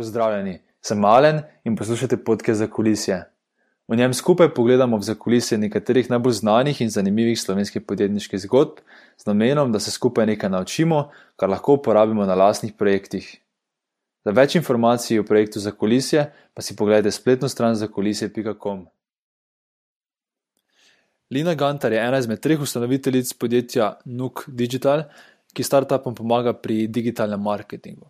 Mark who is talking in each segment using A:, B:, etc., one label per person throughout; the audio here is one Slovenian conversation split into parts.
A: Pozdravljeni, sem Malen in poslušate podke za kulisje. V njem skupaj pogledamo v zakulisje nekaterih najbolj znanih in zanimivih slovenskih podjetniških zgodb, z namenom, da se skupaj nekaj naučimo, kar lahko uporabimo na lastnih projektih. Za več informacij o projektu za kulisje pa si pogledajte spletno stran zakulisje.com. Lina Gantar je ena izmed treh ustanoviteljic podjetja Nuk Digital, ki startupom pomaga pri digitalnem marketingu.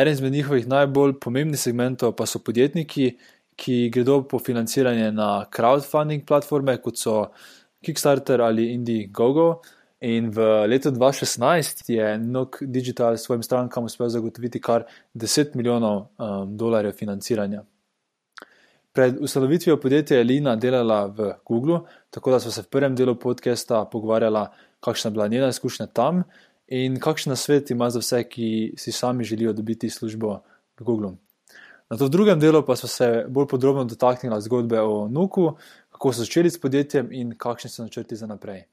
A: Eden izmed njihovih najbolj pomembnih segmentov pa so podjetniki, ki gredo po financiranje na crowdfunding platforme, kot so Kickstarter ali Indiegogo. In v letu 2016 je Nok Digital svojim strankam uspel zagotoviti kar 10 milijonov um, dolarjev financiranja. Pred ustanovitvijo podjetja je Lina delala v Google, tako da smo se v prvem delu podcasta pogovarjala, kakšna je bila njena izkušnja tam in kakšen svet ima za vse, ki si sami želijo dobiti službo v Google. Na to v drugem delu pa smo se bolj podrobno dotaknili zgodbe o Nuku, kako so začeli s podjetjem in kakšni so načrti za naprej.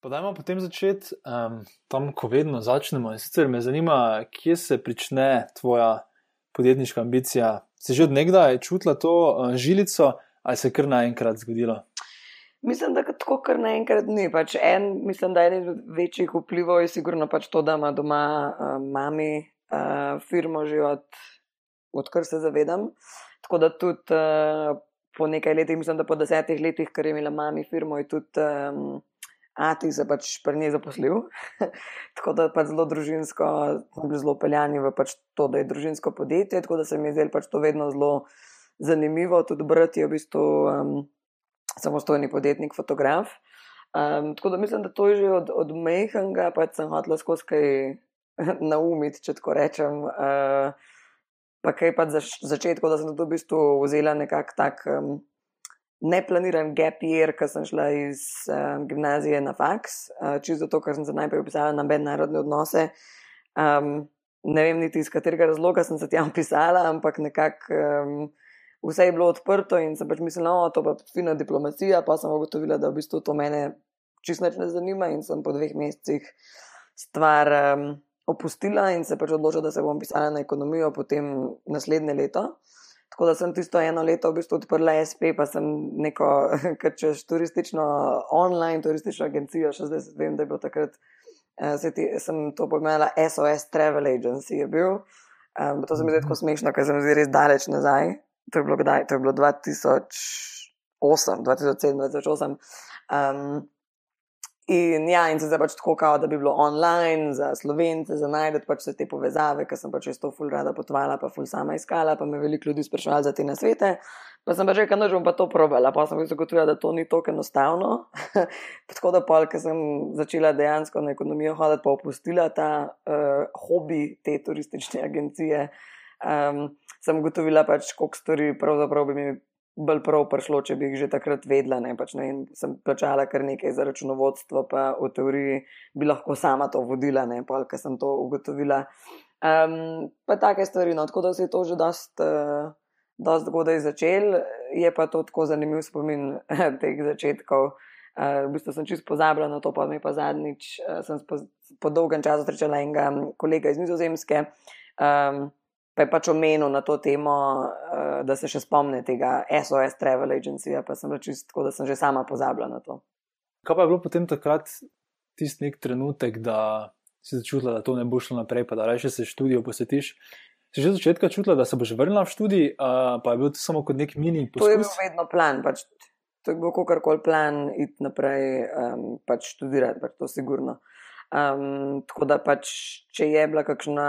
A: Podajmo potem začeti um, tam, ko vedno začnemo. In sicer me zanima, kje se začne tvoja podjetniška ambicija. Si že odnegdaj čutila to uh, žilico ali se je kar naenkrat zgodilo?
B: Mislim, da tako kar naenkrat ni. Pač en, mislim, da eden večjih vplivov je sigurno pač to, da ima doma uh, mami uh, firmo že od, odkar se zavedam. Tako da tudi uh, po nekaj letih, mislim, da po desetih letih, ker je imela mami firmo, je tudi um, Ati se pač pri njej zaposlil. tako da pač zelo družinsko, zelo peljani v pač to, da je družinsko podjetje. Tako da se mi je zdelo pač to vedno zelo zanimivo. Tudi brati je v bistvu. Um, samostojni podjetnik, fotograf. Um, tako da mislim, da to je že od, od Mejhanga, pa sem hotel skozi kaj naumiti, če tako rečem. Uh, pa kaj pa za začetku, da sem to v bistvu vzela nekako tak um, neplaniran gap year, ker sem šla iz um, gimnazije na faks, uh, čisto zato, ker sem se najprej upisala na mednarodne odnose. Um, ne vem niti iz katerega razloga sem se tam pisala, ampak nekako. Um, vse je bilo odprto in sem pač mislila, da no, to je fina diplomacija, pa sem ugotovila, da v bistvu to mene čisto ne zanima in sem po dveh mesecih stvar um, opustila in se pač odločila, da se bom pisala na ekonomijo potem naslednje leto. Tako da sem tisto eno leto v bistvu odprla SP, pa sem neko, ker češ turistično, online turistično agencijo, še zdaj vem, da je bilo takrat, uh, ti, sem to pojmenovala SOS Travel Agency, je bil. Um, to se mi zdi tako smešno, ker sem zdaj res daleč nazaj to je bilo kdaj, to je bilo 2008, 2007, 2008. Um, in ja, in se zdaj pač tako kao, da bi bilo online za slovence, za najdete pač vse te povezave, ker sem pač to ful rada potovala, pa ful sama iskala, pa me veliko ljudi sprašvali za te nasvete. Pa sem pač rekel, da bom pa to probala, pa sem zagotovila, da to ni tako enostavno. tako da pol, ker sem začela dejansko na ekonomijo hoditi, pa opustila ta uh, hobi te turistične agencije. Um, sem ugotovila, pač, koliko stvari pravzaprav bi mi bolj prav prišlo, če bi jih že takrat vedela. Ne, pač, ne, sem plačala kar nekaj za računovodstvo, pa v teoriji bi lahko sama to vodila, ne pa ker sem to ugotovila. Um, pa take stvari, no, tako da se je to že dost. Uh, Dost zgodaj začel, je pa to tako zanimiv spomin teh začetkov. Uh, v bistvu sem čisto pozabila na to, pa mi pa zadnjič, uh, sem po, po dolgem času srečala enega kolega iz Nizozemske, um, pa je pač omenil na to temo, uh, da se še spomne tega SOS Travel Agency, pa sem rekel, da sem že sama pozabila na to.
A: Kaj pa je bilo potem takrat tisti nek trenutek, da si začutila, da to ne bo šlo naprej, pa da reče se študijo posvetiš? Si že od začetka čutila, da se boš vrnila v študij, uh, pa je bil to samo kot nek mini poskus?
B: To je bil vedno plan, pač, to je bil kakorkoli plan, iti naprej, um, pač študirati, pač to sigurno. Um, tako da pač, če je bila kakšna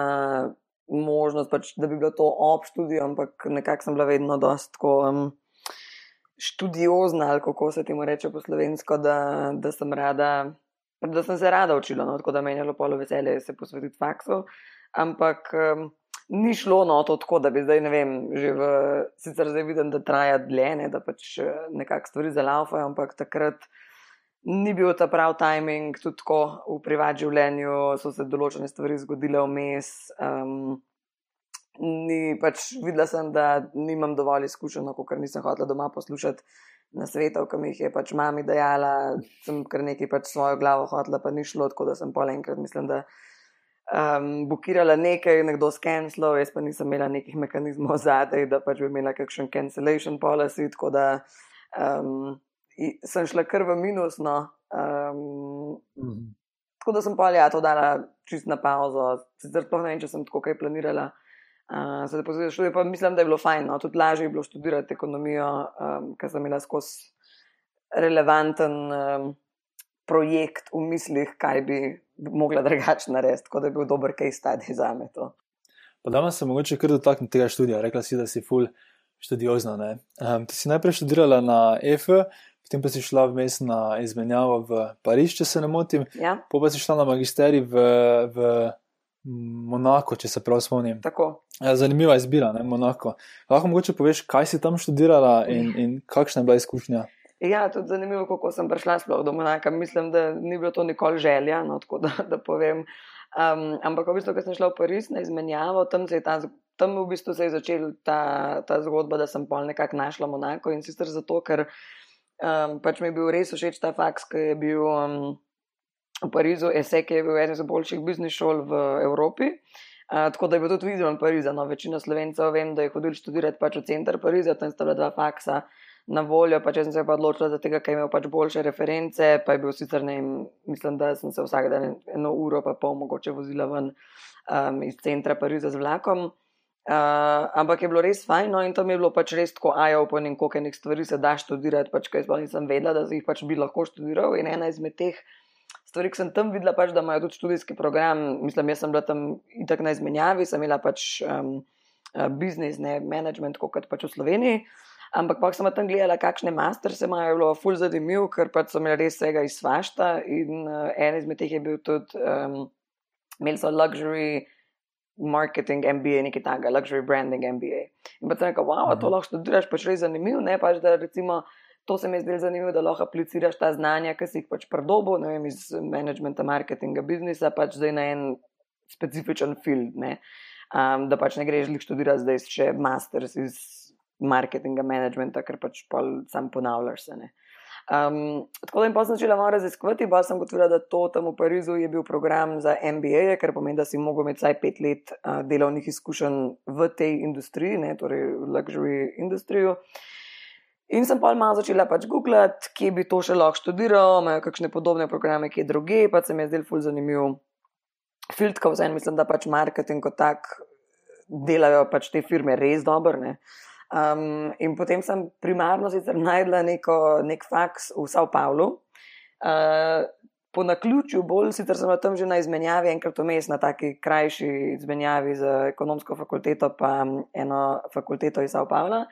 B: možnost, pač, da bi bilo to ob študiju, ampak nekako sem bila vedno dosta tako um, študiozna, ali kako se temu reče po slovensko, da, da sem rada. Da sem se rada učila, no, tako da meni je bilo polo veselje se posvetiti faksu, ampak um, ni šlo no to tako, da bi zdaj, ne vem, že v, sicer zdaj vidim, da traja dlje, ne, da pač eh, nekako stvari zalaufajo, ampak takrat ni bil ta pravi timing, tudi tako v privat življenju so se določene stvari zgodile vmes. Um, ni pač videla sem, da nimam dovolj izkušenj, ker nisem hotela doma poslušati na svetov, ki mi jih je pač mami dajala, sem kar nekaj pač svojo glavo hotela, pa ni šlo, tako da sem pol enkrat mislim, da. um, bukirala nekaj, nekdo skenslov, jaz pa nisem imela nekih mehanizmov zadaj, da pač bi imela kakšen cancellation policy, tako da um, sem šla kar v minus. No. Um, -hmm. Tako da sem pa ja, to dala čist na pauzo, sicer sploh ne vem, če sem tako kaj planirala. Uh, se da študij, pa mislim, da je bilo fajn, no. tudi lažje je bilo študirati ekonomijo, um, ker sem imela skozi relevanten um, projekt v mislih, kaj bi mogla drugače narediti, tako da je bil dober case study za me. To.
A: Pa da se mogoče kar dotakniti tega študija. Rekla si, da si full študiozna. Um, ti si najprej študirala na EFE, potem pa si šla vmes na izmenjavo v Pariz, če se ne motim.
B: Ja.
A: Pa si šla na magisterij v, v Monako, če se prav spomnim. Ja, zanimiva izbira, ne Monako. Lahko mogoče poveš, kaj si tam študirala in, in kakšna je bila izkušnja?
B: Ja, tudi zanimivo, kako sem prišla sploh do Monaka. Mislim, da ni bilo to nikoli želja, no, tako da, da povem. Um, ampak, v bistvu, ko sem šla v Pariz na izmenjavo, tam, ta, tam v bistvu se je začela ta, ta zgodba, da sem pol nekako našla Monako in sicer zato, ker um, pač mi je bil res všeč ta faks, ki je bil um, v Parizu, ESEC je bil eden iz boljših biznis šol v Evropi. Uh, tako da je bil tudi vizualen Pariz, no, večina slovencev vem, da je hodil študirati pač v center Pariza, tam sta bila dva faksa na voljo, pa če sem se pa odločila za tega, ker imel pač boljše reference, pa je bil sicer ne, mislim, da sem se vsak dan eno uro, pa pol mogoče vozila ven um, iz centra Pariza z vlakom. Uh, ampak je bilo res fajn, no in tam je bilo pač res tako ajo-opening, koliko enih stvari se da študirati, pač kaj sploh nisem vedela, da jih pač bi lahko študiral. In ena izmed teh stvari, ki sem tam videla, pač, da imajo tudi študijski program, mislim, jaz sem bila tam itak na izmenjavi, sem imela pač um, uh, biznis, ne management, kot pač v Sloveniji. Ampak pa sem tam gledala, kakšne masterse imajo, bilo ful zanimivo, ker pa so imeli res vsega iz svašta. In uh, en izmed teh je bil tudi, um, imeli so luxury marketing MBA, nekaj takega, luxury branding MBA. In pa sem rekel, wow, to mhm. lahko študiraš, pač res zanimivo, ne pač da recimo. To se mi je zdelo zanimivo, da lahko apliciraš ta znanja, ki si jih pač predobo, ne vem, iz managementa, marketinga, biznisa, pač zdaj na en specifičen field. Um, da pač ne greš jih študirati zdaj še masters iz marketinga, managementa, ker pač sam ponavljaš se. Um, tako da jim pa sem začela malo raziskovati, pa sem gotovila, da to tam v Parizu je bil program za MBA, ker pomeni, da si mogel imeti vsaj pet let uh, delovnih izkušenj v tej industriji, ne, torej v luxury industriju. In sem pa malo začela pač googlati, kje bi to še lahko študiral, imajo kakšne podobne programe, kje druge, pa se mi je zdel ful zanimiv. Filtkov, mislim, da pač marketing kot tak delajo pač te firme res dobro. Um, in potem sem primarno sicer najdla neko, nek faks v Sao Paulo. Uh, po naključju, bolj sicer sem tam že na izmenjavi, enkrat vmes na taki krajši izmenjavi z ekonomsko fakulteto, pa eno fakulteto iz Sao Paula.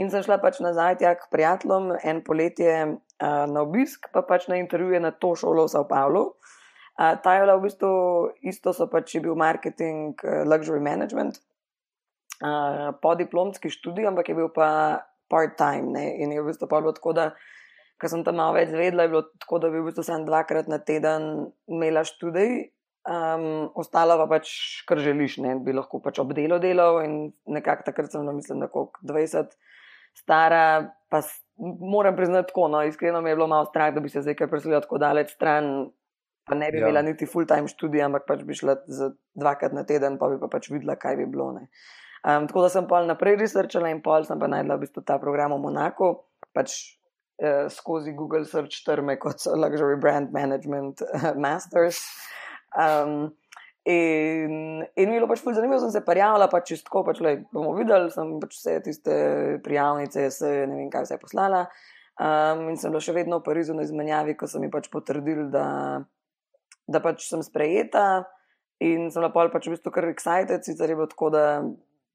B: In sem šla pač nazaj tja k prijateljem en poletje uh, na obisk, pa pač na intervjuje na to šolo v Sao Paulu. Uh, ta je bila v bistvu isto, so pač bil marketing, uh, luxury management uh, podiplomski študij, ampak je bil pa part-time. In je v bistvu bilo tako, da ker sem tam malo več zvedla, je bilo tako, da bi v bistvu samo dvakrat na teden imela študij. Um, ostalo pa pač, kar želiš, ne bi lahko pač obdelo delal. In nekako takrat sem, no, mislim, da kot 20 stara, pa moram priznati, tako, no, iskreno mi je bilo malo strah, da bi se zdaj kar preselila tako daleč stran. Pa ne bi ja. imela niti full-time študija, ampak pač bi šla za dvakrat na teden, pa bi pa pač videla, kaj bi bilo. Ne. Um, tako da sem pa naprej researchala in pol sem pa najdla v bistvu ta program v Monaku, pač eh, skozi Google Search terme kot so Luxury Brand Management uh, Masters. Um, in, in mi je bilo pač fulj zanimivo, sem se prijavila, pač čistko, pač le bomo videli, sem pač vse tiste prijavnice, se ne vem kaj vse poslala. Um, in sem bila še vedno v Parizu na izmenjavi, ko so mi pač potrdili, da, da pač sem sprejeta. In sem bila pač v bistvu kar excited, sicer je bilo tako, da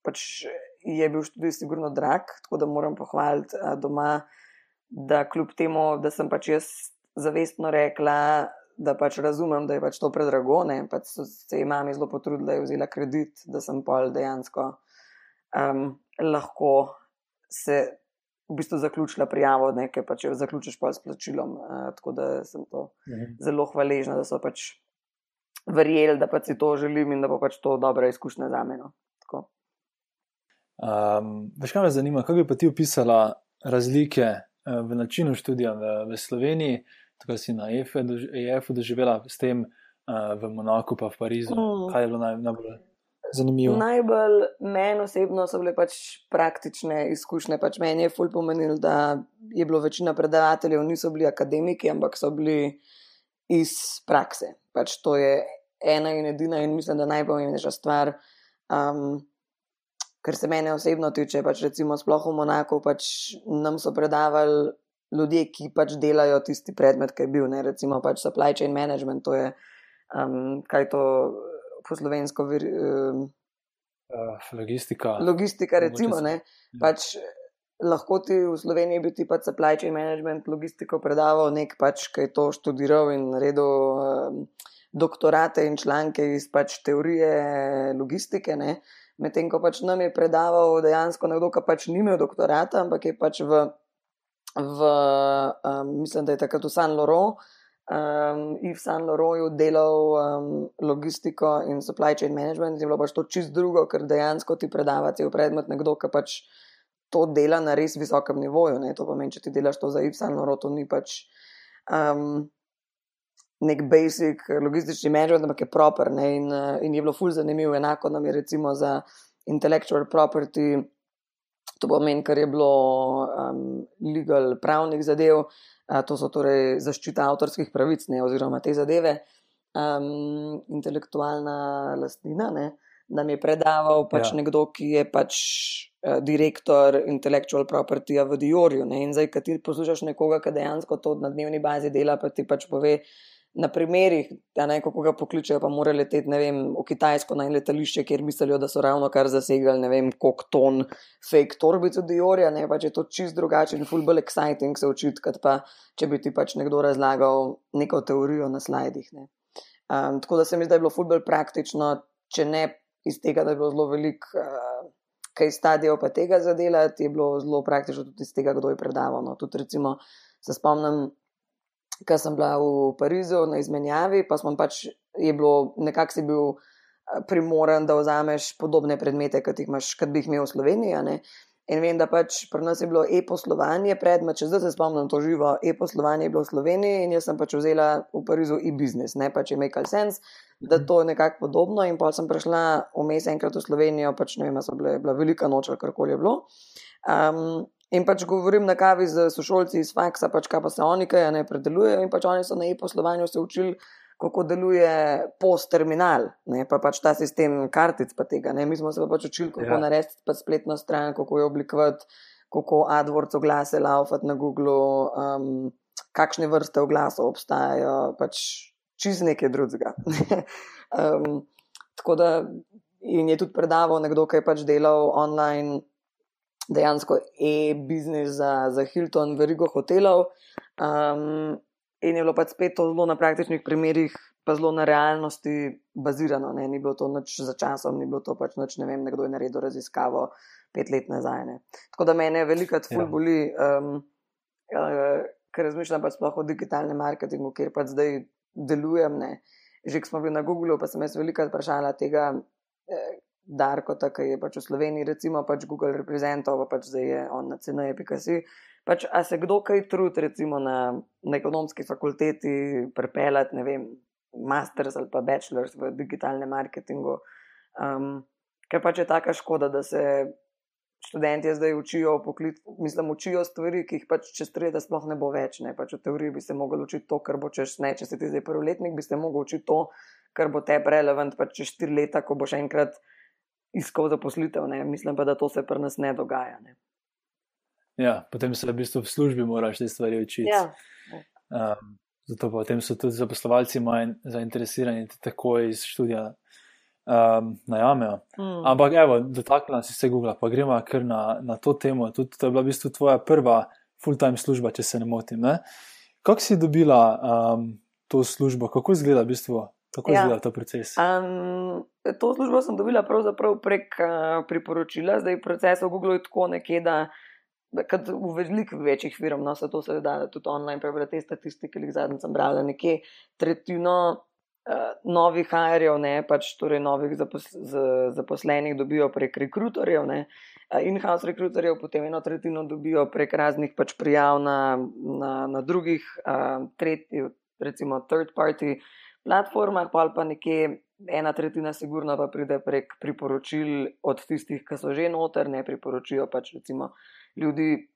B: pač je bil študij sigurno drag, tako da moram pohvaliti doma, da kljub temu, da sem pač jaz zavestno rekla, da pač razumem, da je pač to predrago, ne pač so se mami zelo potrudila, da je vzela kredit, da sem pol dejansko um, lahko se v bistvu zaključila prijavo, nekaj pač jo zaključiš pa s plačilom. Uh, tako da sem to mhm. zelo hvaležna, da so pač verjeli, da pač si to želim in da bo pač to dobra izkušnja za meno.
A: Um, veš, kaj me zanima, kako bi pa ti opisala razlike uh, v načinu študija v, v Sloveniji, tako si na EF-u doživela s tem uh, v Monaku, pa v Parizu. Mm. Kaj je bilo naj, najbolj zanimivo?
B: Najbolj meni osebno so bile pač praktične izkušnje. Pač meni je ful pomenil, da je bilo večina predavateljev, niso bili akademiki, ampak so bili iz prakse. Pač to je ena in edina in mislim, da najpomembnejša stvar. Um, Ker se mene osebno tiče, pač recimo sploh v Monaku, pač nam so predavali ljudje, ki pač delajo tisti predmet, ki je bil, ne? recimo pač supply chain management, to je um, kaj to po slovensko. Um,
A: uh, logistika.
B: Logistika, recimo. Ja. Pač, lahko ti v Sloveniji bi ti pač supply chain management, logistiko predaval nek pač, ki je to študiral in naredil. Um, Doktorate in članke iz pač teorije logistike, medtem ko pač nam je predaval dejansko nekdo, ki pač ni imel doktorata, ampak je pač v v, um, mislim, da je takrat v San Loro, um, in v San Loroju delal um, logistiko in supply chain management, je bilo pač to čist drugo, ker dejansko ti predavati v predmet nekdo, ki pač to dela na res visokem nivoju. Ne? To pomeni, če ti delaš to za Ipsan Loro, to ni pač. Um, Nek basic logistični management, ampak je proper. In, in je bilo ful zanimivo, enako nam je recimo za intellectual property, To pomeni, kar je bilo um, legal pravnih zadev, uh, to so torej zaščita avtorskih pravic, ne, oziroma te zadeve, um, intelektualna lastnina. Ne, nam je predaval pač ja. nekdo, ki je pač uh, direktor intellectual property v Diorju. Ne, in zdaj, ki ti poslušaš nekoga, ki dejansko to na dnevni bazi dela, pa ti pač pove na primerih, ne kako ga pokličejo, pa mora leteti, ne vem, v Kitajsko na letališče, kjer mislijo, da so ravno kar zasegli, ne vem, koliko ton fake torbic od Diorja, ne pač je to čist drugače in full bolj exciting se učiti, kot pa če bi ti pač nekdo razlagal neko teorijo na slajdih. Um, tako da se mi zdi, da je bilo full bolj praktično, če ne iz tega, da je bilo zelo velik. Uh, Kaj stadijo pa tega zadelati, je bilo zelo praktično tudi iz tega, kdo je predaval. No, tudi, recimo, se spomnim, ker sem bila v Parizu na izmenjavi, pa smo pač je bilo nekako si bil eh, primoren, da vzameš podobne predmete, kot jih imaš, kot bi jih imel v Sloveniji. In vem, da pač pri nas je bilo e-poslovanje predmet, če zdaj se spomnim to živo, e-poslovanje je bilo v Sloveniji in jaz sem pač vzela v Parizu e-business, ne pač je make sense, da to je nekako podobno. In pa sem prišla vmes enkrat v Slovenijo, pač ne vem, so bile, bila velika noč ali karkoli je bilo. Um, In pač govorim na kavi z sošolci iz faksa, pač kaj pa se oni kaj ne predelujejo. In pač oni so na e-poslovanju se učili, kako deluje post-terminal, pa pač ta sistem kartic pa tega. Ne? Mi smo se pa pač učili, kako ja. narediti pa spletno stran, kako jo oblikovati, kako AdWords oglase laufati na Google, um, kakšne vrste oglasov obstajajo, pač čez nekaj drugega. um, tako da in je tudi predaval nekdo, ki je pač delal online dejansko e-biznis za, za Hilton, verigo hotelov. Um, in je bilo pač spet to zelo na praktičnih primerih, pa zelo na realnosti bazirano. Ne? Ni bilo to nič za časom, ni bilo to pač nič, ne vem, nekdo je naredil raziskavo pet let nazaj. Ne? Tako da mene velikrat ful ja. boli, um, uh, ker razmišljam pač sploh o digitalnem marketingu, kjer pač zdaj delujem. Ne? Že ko smo bili na Google, pa sem jaz velikrat vprašala tega. Eh, Darko, ki je pač v Sloveniji, recimo pač Google reprezentov, pa pač zdaj je on na CNE.si. Pač, a se kdo kaj trudi, recimo na, na ekonomski fakulteti, prepeljati, ne vem, masters ali pa bachelors v digitalnem marketingu. Um, ker pač je taka škoda, da se študenti zdaj učijo, poklic, mislim, učijo stvari, ki jih pač čez tri leta sploh ne bo več. Ne? Pač v teoriji bi se mogli učiti to, kar bo čez ne, če si ti zdaj prvoletnik, bi se mogli učiti to, kar bo te relevant pač čez štiri leta, ko boš enkrat iskal zaposlitev, ne? mislim pa, da to se pri nas ne dogaja. Ne?
A: Ja, potem se v bistvu v službi moraš te stvari učiti. Ja. Um, zato pa potem so tudi zaposlovalci manj zainteresirani, da tako iz študija um, najamejo. Mm. Ampak, evo, dotaknila si se Google, pa gremo kar na, na to temo. Tudi to je bila v bistvu tvoja prva full-time služba, če se ne motim. Ne? Kako si dobila um, to službo, kako izgleda v bistvu Kako ja. izgleda ta proces?
B: Um, to službo sem dobila prek uh, priporočila, zdaj proces v Google je tako nekje, da kot v velikih večjih firmah, no se to se da tudi online prebrati te statistike, ki jih zadnjič sem brala, nekje tretjino uh, novih hajerjev, ne pač torej novih zapos zaposlenih dobijo prek rekrutorjev, ne. In-house rekruterjev, potem eno tretjino dobijo prek raznih pač prijav na, na, na drugih, uh, tretji, recimo third party uh, platformah, pa pa nekje ena tretjina, sigurno pa pride prek priporočil od tistih, ki so že noter, ne priporočijo pač recimo ljudi,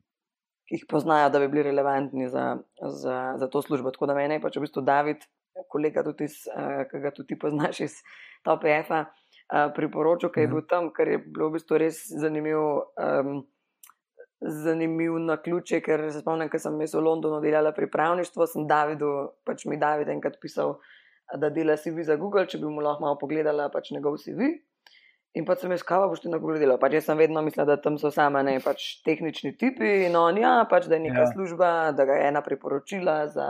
B: ki jih poznajo, da bi bili relevantni za, za, za to službo. Tako da meni je pač v bistvu David, kolega, tudi iz, uh, ki ga tudi poznaš iz TOP-EFA, uh, priporočil, ker je bil tam, ker je bilo v bistvu res zanimivo. Um, zanimiv na ključe, ker se spomnim, ker sem v Londonu delala pripravništvo, sem Davidu, pač mi David enkrat pisal, da dela CV za Google, če bi mu lahko malo pogledala pač njegov CV. In pa sem jaz, kaj boš ti na Google delal. Pač jaz sem vedno mislila, da tam so same ne pač tehnični tipi in on ja, pač da je neka ja. služba, da ga je ena priporočila za,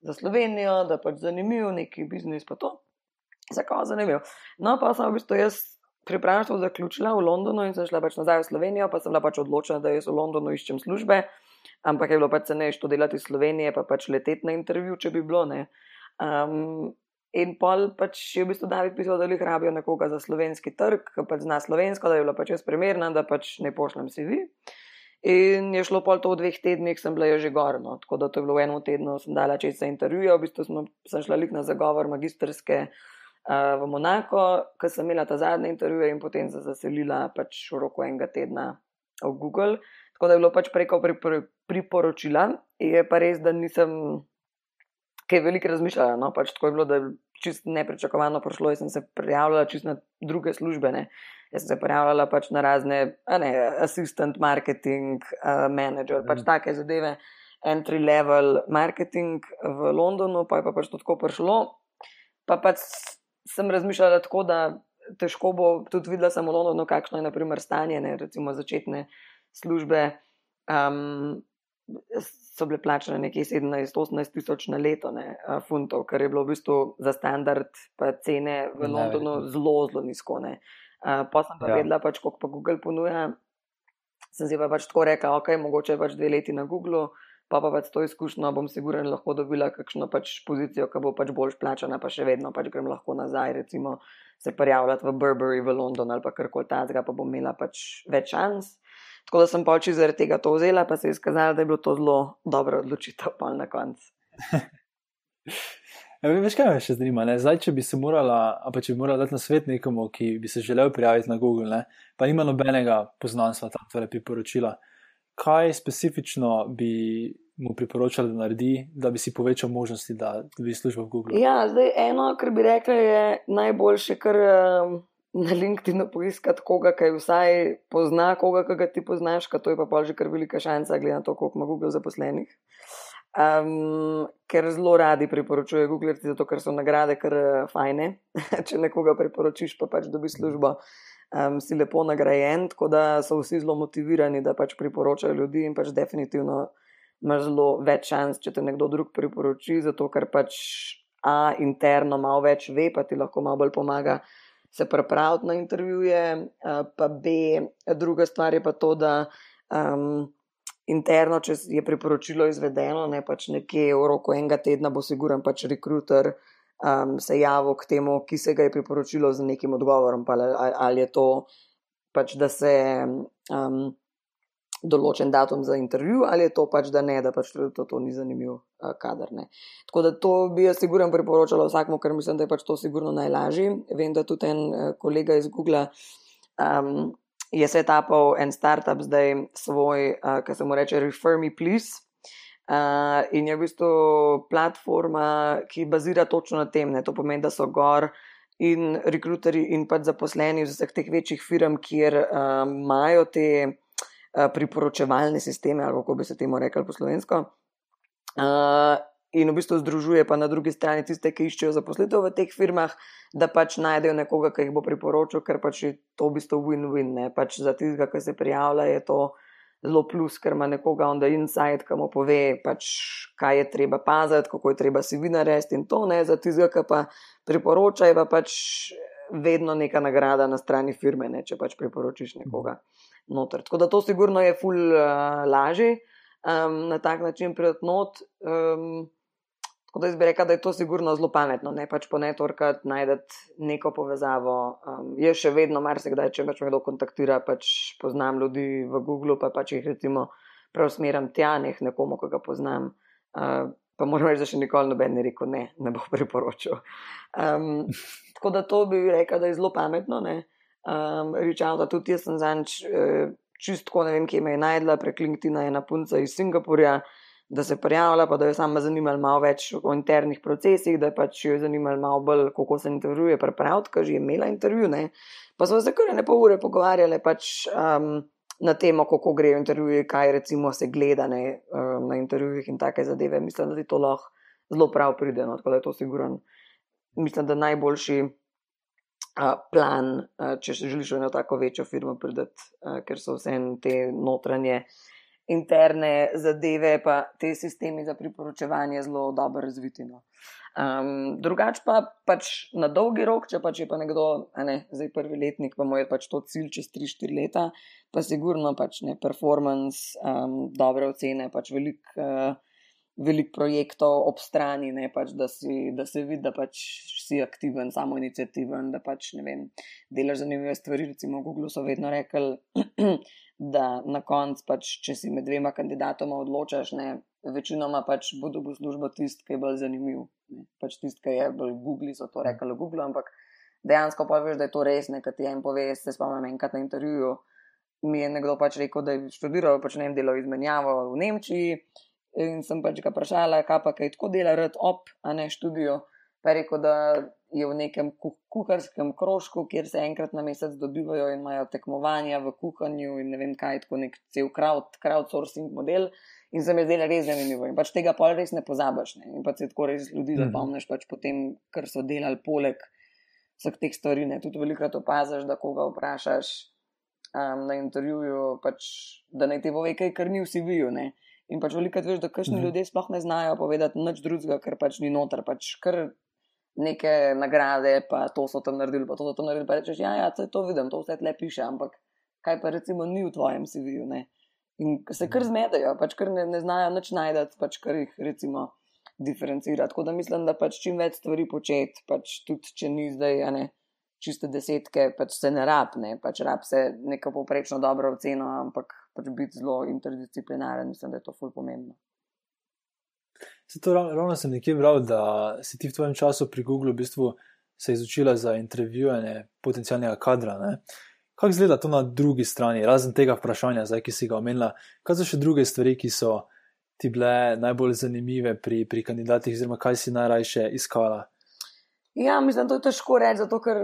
B: za Slovenijo, da pač zanimiv neki biznis pa to. Zakaj zanimiv? No, pa sem v bistvu jaz pripravništvo zaključila v Londonu in sem šla pač nazaj v Slovenijo, pa sem bila pač odločena, da jaz v Londonu iščem službe, ampak je bilo pač ceneje to delati iz Slovenije, pa pač leteti na intervju, če bi bilo. Um, in pol pač je v bistvu David pisal, da jih rabijo nekoga za slovenski trg, ki pač zna slovensko, da je bila pač jaz primerna, da pač ne pošljem CV. In je šlo pol to v dveh tednih, sem bila že gorno, tako da to je bilo v enem tednu, sem dala čez za intervjuje, v bistvu sem, sem šla lik na zagovor magistrske v Monako, ko sem imela ta zadnji intervju in potem se zaselila pač v roku enega tedna v Google. Tako da je bilo pač preko priporočila. Je pa res, da nisem kaj veliko razmišljala. No? Pač tako je bilo, da je čist nepričakovano prišlo in sem se prijavljala čist na druge službe. Ne? Jaz sem se prijavljala pač na razne, ne, assistant marketing, uh, manager, pač mm. take zadeve, entry level marketing v Londonu, pa je pa pač to tako prišlo. Pa pač sem razmišljala tako, da težko bo tudi videla samo Londonu, kakšno je naprimer stanje, ne, recimo začetne službe. Um, So bile plačene nekje 17-18 tisoč na leto, ne, funtov, kar je bilo v bistvu za standard, pa cene v Londonu zelo, zelo nizko. Uh, pa sem pa ja. vedela, pač, koliko pa Google ponuja. Sem si pa pač tako rekla, ok, mogoče pač dve leti na Google, pa pa pač to izkušnjo bom sigurno lahko dobila kakšno pač pozicijo, ki bo pač bolj plačana, pa še vedno pač grem lahko nazaj, recimo se prijavljati v Burberry v London ali pa karkoli takega, pa bom imela pač več šans. Tako da sem pač zaradi tega to vzela, pa se je izkazalo, da je bilo to zelo dobro odločitev, pa na koncu.
A: Ja, veš, kaj me še zanima? Ne? Zdaj, če bi se morala, pa če bi morala dati na svet nekomu, ki bi se želel prijaviti na Google, ne? pa nima nobenega poznanstva, tam torej priporočila kaj specifično bi mu priporočali, da naredi, da bi si povečal možnosti, da dobi službo v Google?
B: Ja, zdaj eno, kar bi rekel, je najboljše, kar um, na LinkedIn poiskati koga, ki vsaj pozna koga, ki ga ti poznaš, to je pa pa že kar velika šansa, glede na to, koliko ima Google zaposlenih. Um, ker zelo radi priporočujejo Google, zato ker so nagrade kar fajne. Če nekoga priporočiš, pa pač dobi službo. Um, si lepo nagrajen, tako da so vsi zelo motivirani, da pač priporočajo ljudi in pač definitivno imaš zelo več šans, če te nekdo drug priporoči, zato ker pač A interno malo več ve, pa ti lahko malo bolj pomaga se pripraviti na intervjuje, pa B, druga stvar je pa to, da um, interno, če je priporočilo izvedeno, ne pač nekje v roku enega tedna bo siguren pač rekruter um, se javil k temu, ki se ga je priporočilo z nekim odgovorom, ali, ali je to pač, da se um, določen datum za intervju, ali je to pač, da ne, da pač to, to ni zanimiv uh, kader. Ne. Tako da to bi jaz sigurno priporočala vsakmu, ker mislim, da je pač to sigurno najlažje. Vem, da tudi en uh, kolega iz Google. Um, Je se tapal en startup zdaj svoj, uh, ki se mu reče Refer Me Please, Uh, in je v bistvu platforma, ki bazira točno na tem. Ne? To pomeni, da so gor in rekruterji in pač zaposleni v vseh teh večjih firm, kjer uh, imajo te uh, priporočevalne sisteme, ali kako bi se temu rekli po slovensko. Uh, in v bistvu združuje pa na drugi strani tiste, ki iščejo zaposlitev v teh firmah, da pač najdejo nekoga, ki jih bo priporočil, ker pač je to v bistvu win-win. Pač za tistega, ki se prijavlja, je to zelo plus, ker ima nekoga on the inside, ki mu pove, pač, kaj je treba paziti, kako je treba si vi narediti in to ne, za tistega, ki pa priporoča, je pa pač vedno neka nagrada na strani firme, ne, če pač priporočiš nekoga noter. Tako da to sigurno je ful uh, lažje um, na tak način pridati not. Um, Tako da jaz bi rekel, da je to sigurno zelo pametno, ne pač po networkati najdete neko povezavo. Um, je še vedno marsikdaj, če pač me kdo kontaktira, pač poznam ljudi v Google, pa pač jih recimo preusmerim tja, neh nekomu, ki ga poznam. Uh, pa moram reči, da še nikoli noben ni rekel ne, ne bo priporočil. Um, tako da to bi rekel, da je zelo pametno. Um, Rečem, da tudi jaz sem zanč. Uh, čistko ne vem, kje me je najdla, preklinktina je na punca iz Singapurja, da se prijavila, pa da jo sama zanimala malo več o internih procesih, da pač jo je zanimala malo bolj, kako se intervjuje, prepraviti, ker že je imela intervju. Ne. Pa smo se kar ne pol ure pogovarjali pač, um, na temo, kako grejo intervjuje, kaj recimo se gleda ne, um, na intervjujih in take zadeve. Mislim, da ti to lahko zelo prav pride, no, tako da je to siguran. Mislim, da najboljši plan, če želiš v eno tako večjo firmo pridati, ker so vse te notranje interne zadeve, pa te sistemi za priporočevanje zelo dobro razviti. No. Um, drugač pa pač na dolgi rok, če pač je pa nekdo, ne, zdaj prvi letnik, pa mu je pač to cilj čez 3-4 leta, pa sigurno pač ne performance, um, dobre ocene, pač velik. Uh, veliko projektov ob strani, ne, pač, da, si, da se vidi, da pač si aktiven, samo inicijativen, da pač ne vem, delaš zanimive stvari. Recimo, v Google so vedno rekli, da na koncu, pač, če si med dvema kandidatoma odločaš, ne, večinoma pač bo dobil službo tisti, ki je bolj zanimiv. Ne, pač tisti, ki je bolj Google, so to rekli v Google, ampak dejansko pa veš, da je to res, nekaj ti en pove, se spomnim enkrat na intervjuju. Mi je nekdo pač rekel, da je študiral, pač ne vem, delo izmenjavo v Nemčiji. In sem pač ga vprašala, kaj pa kaj tako dela, red op, a ne študijo. Pa je rekel, da je v nekem kuharskem krožku, kjer se enkrat na mesec dobivajo in imajo tekmovanja v kuhanju in ne vem kaj, tako nek cel crowd, crowdsourcing model. In se mi je zdelo res zanimivo. In pač tega pa res ne pozabiš. Ne? In pač se tako res ljudi mhm. zapomniš, pač potem, kar so delali poleg vseh teh stvari. Ne? Tudi velikrat opaziš, da koga vprašaš um, na intervjuju, pač, da naj ti pove kaj, kar ni vsi vijo. In pač veliko veš, da kakšni mhm. ljudje sploh ne znajo povedati nič drugega, ker pač ni noter, pač kar neke nagrade, pa to so tam naredili, pa to so tam naredili. Pa rečeš, ja, ja, to vidim, to vse tle piše, ampak kaj pa recimo ni v tvojem CV-ju. In se kar mhm. zmedajo, pač kar ne, ne znajo nič najdati, pač kar jih recimo diferencira. Tako da mislim, da pač čim več stvari početi, pač tudi če ni zdaj, a ne čiste desetke, pač se ne rab, ne, pač rab se neko poprečno dobro oceno, ampak pač biti zelo interdisciplinaren, mislim, da je to ful pomembno.
A: To, ravno sem nekje bral, da si ti v tvojem času pri Google v bistvu se izučila za intervjuvanje potencijalnega kadra. Ne? Kako izgleda to na drugi strani, razen tega vprašanja, zdaj, ki si ga omenila? Kaj so še druge stvari, ki so ti bile najbolj zanimive pri, pri kandidatih, oziroma kaj si najrajše iskala?
B: Ja, mislim, da je to težko reči, zato ker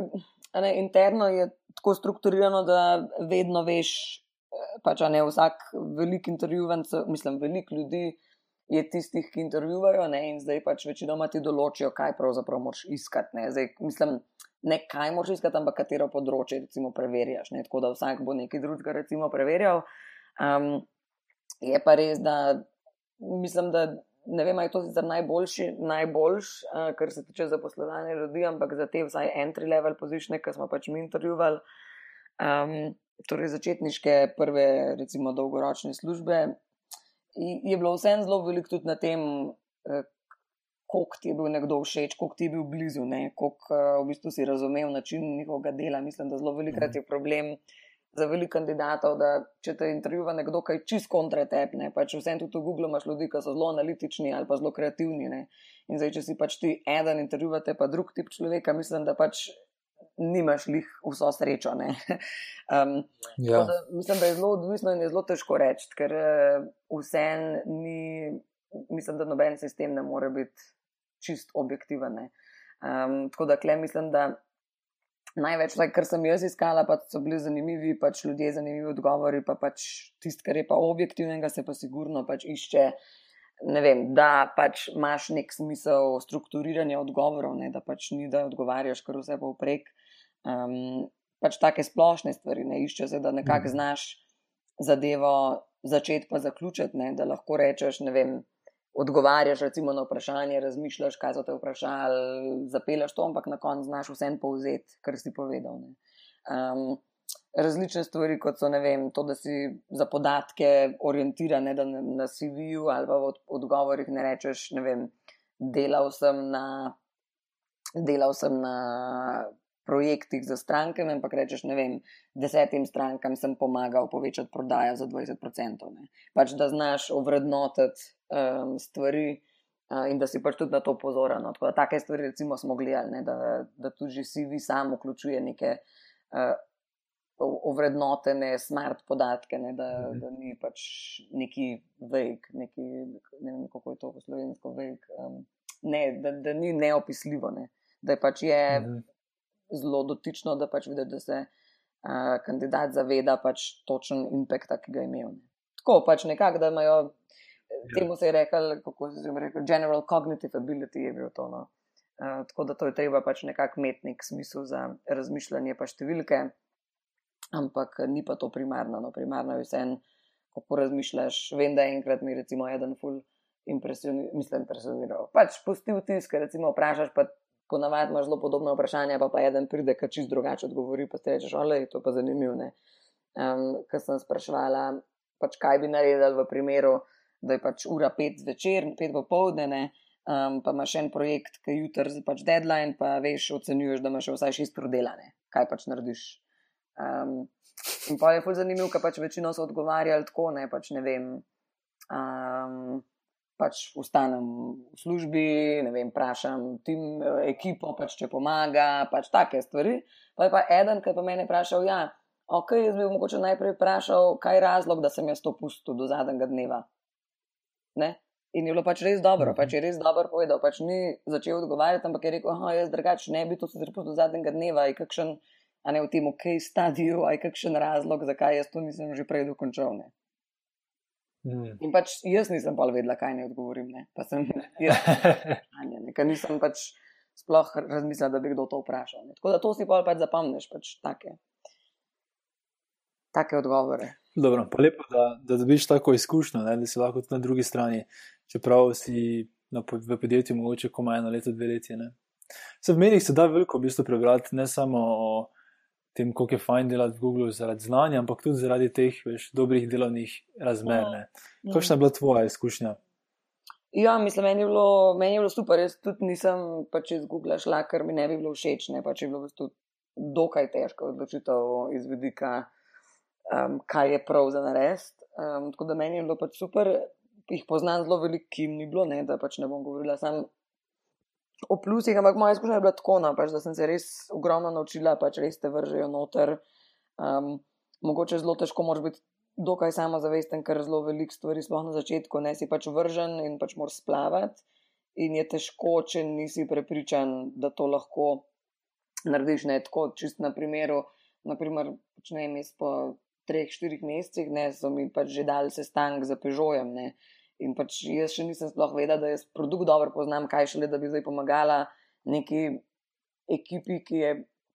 B: ne, interno je tako strukturirano, da vedno veš, eh, pač ne vsak velik intervjuvanc, mislim, velik ljudi je tistih, ki intervjuvajo ne, in zdaj pač večinoma ti določijo, kaj pravzaprav moraš iskati. Ne. Zdaj, mislim, ne kaj moraš iskati, ampak katero področje recimo preverjaš. Ne. Tako da vsak bo nekaj drugega recimo preverjal. Um, je pa res, da mislim, da ne vem, ali je to sicer najboljši, najboljš, uh, kar se tiče zaposlovanja ljudi, ampak za te vsaj entry level pozicije, ki smo pač mi intervjuvali, um, torej začetniške prve, recimo dolgoročne službe, je bilo vseeno zelo veliko tudi na tem, uh, koliko ti je bil nekdo všeč, koliko ti je bil blizu, koliko uh, v bistvu si razumel način njihovega dela. Mislim, da zelo velikrat je problem. Uh, za veliko kandidatov, da če te intervjuva nekdo, ki je čist kontra tebe, pač vse tudi v Google imaš ljudi, ki so zelo analitični ali pa zelo kreativni. Ne? In zdaj, če si pač ti eden intervjuvate, pa drug tip človeka, mislim, da pač nimaš lih vso srečo. um, ja. da, mislim, da je zelo odvisno in je zelo težko reči, ker uh, vse ni, mislim, da noben sistem ne more biti čist objektiven. Um, tako da, klem mislim, da največ, like, kar sem jaz iskala, pa so bili zanimivi, pač ljudje, zanimivi odgovori, pa pač tisto, kar je pa objektivnega, se pa sigurno pač išče. Ne vem, da pač imaš nek smisel strukturiranja odgovorov, ne, da pač ni, da odgovarjaš kar vse povprek. Um, pač take splošne stvari ne iščeš, da nekako mhm. znaš zadevo začeti pa zaključiti, ne, da lahko rečeš, ne vem, odgovarjaš recimo, na vprašanje, razmišljaš, kaj so te vprašali, zapelaš to, ampak na koncu znaš vse povzeti, kar si povedal. Um, različne stvari, kot so vem, to, da si za podatke orientiran, ne, da na CV-ju ali pa v odgovorih ne rečeš, ne vem, delal sem na. Delal sem na projektih za stranke, ampak rečeš, ne vem, desetim strankam sem pomagal povečati prodajo za 20%. Ne. Pač da znaš ovrednotiti um, stvari uh, in da si pač tudi na to pozoren. No. Tako da take stvari, recimo, smo gledali, ne, da, da tudi si vi sam vključuje neke. Uh, Ovrednotene smart podatke, ne, da, -hmm. da ni pač neki vek, neki, ne vem kako je to v slovensko vek, um, ne, da, da ni neopisljivo, ne, da pač je -hmm. Zelo dotično, da pač vidi, da se uh, kandidat zaveda pač točen impact, ki ga je imel. Tako pač nekako, da imajo Ja. temu se je rekel, kako se je rekel, general cognitive ability je bil to. No. Uh, tako da to je treba pač nekako imeti nek smisel za razmišljanje, pa številke, ampak ni pa to primarno. No. Primarno je vse en, kako razmišljaš. Vem, da enkrat mi recimo eden ful impresioniral, mislim, impresioniral. Pač pusti vtis, ker recimo vprašaš, pa ponavadi imaš zelo podobno vprašanje, pa pa eden pride, ki čist drugače odgovori, pa ti rečeš, ole, to pa zanimivo. Um, ker sem spraševala, pač kaj bi naredili v primeru, da je pač ura pet zvečer, pet popovdne, um, pa imaš en projekt, ki je jutr za pač deadline, pa veš, ocenjuješ, da imaš vsaj šest ur delane, kaj pač narediš. Um, in pa je fulj zanimivo, ker pač večino so odgovarjali tako, ne pač ne vem. Um, Pač ustanem v službi, ne vem, vprašam tim, ekipo, pač če pomaga, pač take stvari. Pa je pa eden, ki pa mene vprašal, ja, ok, jaz bi mogoče najprej vprašal, kaj je razlog, da sem jaz to pustil do zadnjega dneva. Ne? In je bilo pač res dobro, pač je res dobro povedal. Pač ni začel odgovarjati, ampak je rekel: oh, jaz drugače ne bi to zrepil do zadnjega dneva, aj kakšen, a ne v tem, ok, stadiju, aj kakšen razlog, zakaj jaz to nisem že prej dokončal. Ne? Mm. In pač jaz nisem pa vedela, kaj ne odgovorim. Ne? Pa sem jaz, ker nisem pač sploh razmislila, da bi kdo to vprašal. Ne? Tako da to si pa pač zapomniš, pač take, take odgovore.
A: Dobro, pa lepo, da, da dobiš tako izkušnjo, ne, da si lahko tudi na drugi strani, čeprav si na, v podjetju mogoče komaj eno leto, dve leti. Ne. Se v medijih se da veliko v bistvu prebrati, ne samo o tem, koliko je fajn delati v Google zaradi znanja, ampak tudi zaradi teh veš, dobrih delovnih razmer. Ja. Kakšna je bila tvoja izkušnja?
B: Ja, mislim, meni je bilo, meni je bilo super. Jaz tudi nisem pač iz Google šla, ker mi ne bi bilo všeč. Ne, pač je bilo tudi dokaj težko odločitev iz vidika um, kaj je prav za narediti. Um, tako da meni je bilo pač super, jih poznam zelo veliko, ki jim ni bilo, ne, da pač ne bom govorila samo o plusih, ampak moja izkušnja je bila tako, no, pač, da sem se res ogromno naučila, pač res te vržejo noter. Um, mogoče zelo težko moraš biti dokaj samozavesten, ker zelo veliko stvari, sploh na začetku, ne si pač vržen in pač moraš splavati. In je težko, če nisi prepričan, da to lahko narediš ne tako, čist na primeru. Naprimer, ne vem, jaz po treh, štirih mesecih, ne, so mi pač že dali sestanek za pežojem. Ne. In pač jaz še nisem sploh vedela, da jaz produkt dobro poznam, kaj šele, da bi zdaj pomagala neki ekipi, ki je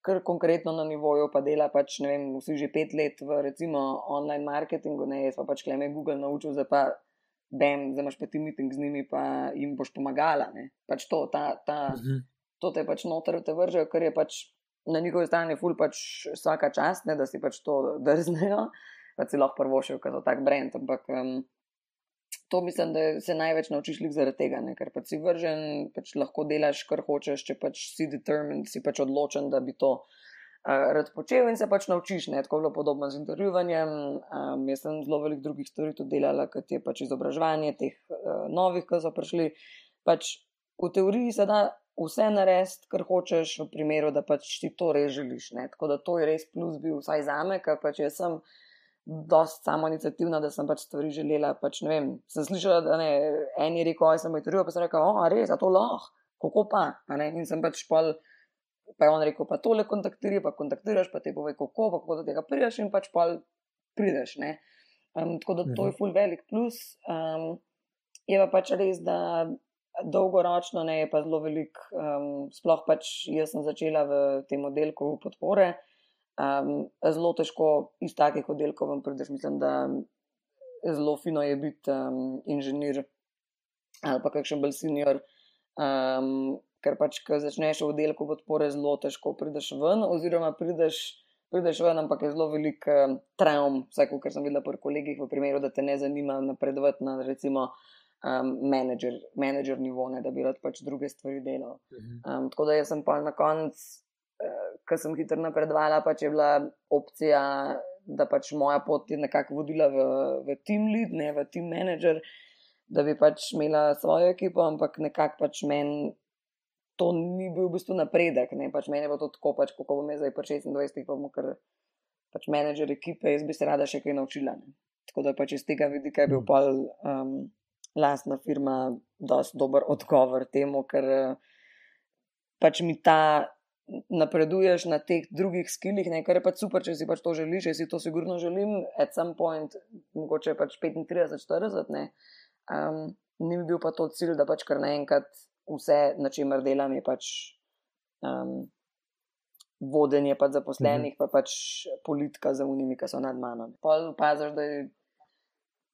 B: kar konkretno na nivoju, pa dela pač, ne vem, vsi že pet let v recimo online marketingu, ne, jaz pa pač kleme Google naučil, zdaj pa bam, zdaj imaš pa ti meeting z njimi, pa jim boš pomagala, ne. Pač to, ta, ta, uh mhm. -huh. to te pač noter te vržejo, ker je pač na njihovi strani ful pač vsaka čast, ne, da si pač to drznejo, pa si lahko prvo še ukazal tak brend. Ampak um, to mislim, da se največ naučiš zaradi tega, ne, ker pač si vržen, pač lahko delaš, kar hočeš, če pač si determined, si pač odločen, da bi to. Uh, rad počel in se pač naučiš, ne? tako je bilo podobno z intervjuvanjem. Um, jaz sem zelo veliko drugih stvari tudi delala, kot je pač izobraževanje teh uh, novih, ki so prišli. Pač v teoriji se da vse narediti, kar hočeš, v primeru, da pač ti to res želiš. Ne? Tako da to je res plus bil vsaj za me, ker pač jaz sem dost samo inicijativna, da sem pač stvari želela. Pač, vem, sem slišala, da ne, eni reko, oj sem intervjuval, pa sem rekel, o, res, a to lahko, kako pa. In sem pač pol. Pa je on rekel, pa tole kontaktiraj, pa kontaktiraš, pa te pove, kako, pa kako do tega prideš in pač pa prideš. Um, tako da to je mhm. full velik plus. Um, je pa pač res, da dolgoročno ne, je pa zelo velik, um, sploh pač jaz sem začela v tem oddelku podpore. Um, zelo težko iz takih oddelkov vam prideš. Mislim, da zelo fino je biti um, inženir ali pa kakšen bolj senior. Um, ker pač, ko začneš v oddelku podpore, zelo težko prideš ven, oziroma prideš, prideš ven, ampak je zelo velik um, travm, vsaj kar sem videla pri kolegih, v primeru, da te ne zanima napredovati na recimo um, menedžer, menedžer nivo, ne, da bi rad pač druge stvari delal. Um, tako da sem pa na koncu, ko sem hitro napredovala, pač je bila opcija, da pač moja pot je nekako vodila v, v team lead, ne v team manager. da bi pač imela svojo ekipo, ampak nekako pač meni to ni bil v bistvu napredek. Ne? Pač meni je bilo to tako, pač, kako bom jaz zdaj pa 26, pa bom kar pač menedžer ekipe, jaz bi se rada še kaj naučila. Ne? Tako da pač iz tega vidika je bil
A: Mm.
B: pol um, lastna firma dosti dober odgovor temu, ker pač mi ta napreduješ na teh drugih skillih, ne, kar je pač super, če si pač to želiš, jaz si to sigurno želim, at some point, mogoče pač 35, 40, ne. Um, ni mi bil pa to cilj, da pač kar naenkrat vse, na čemer delam, je pač um, vodenje pač zaposlenih, -hmm. pa pač politika za unimi, ki so nad mano. Pol paziš, da je,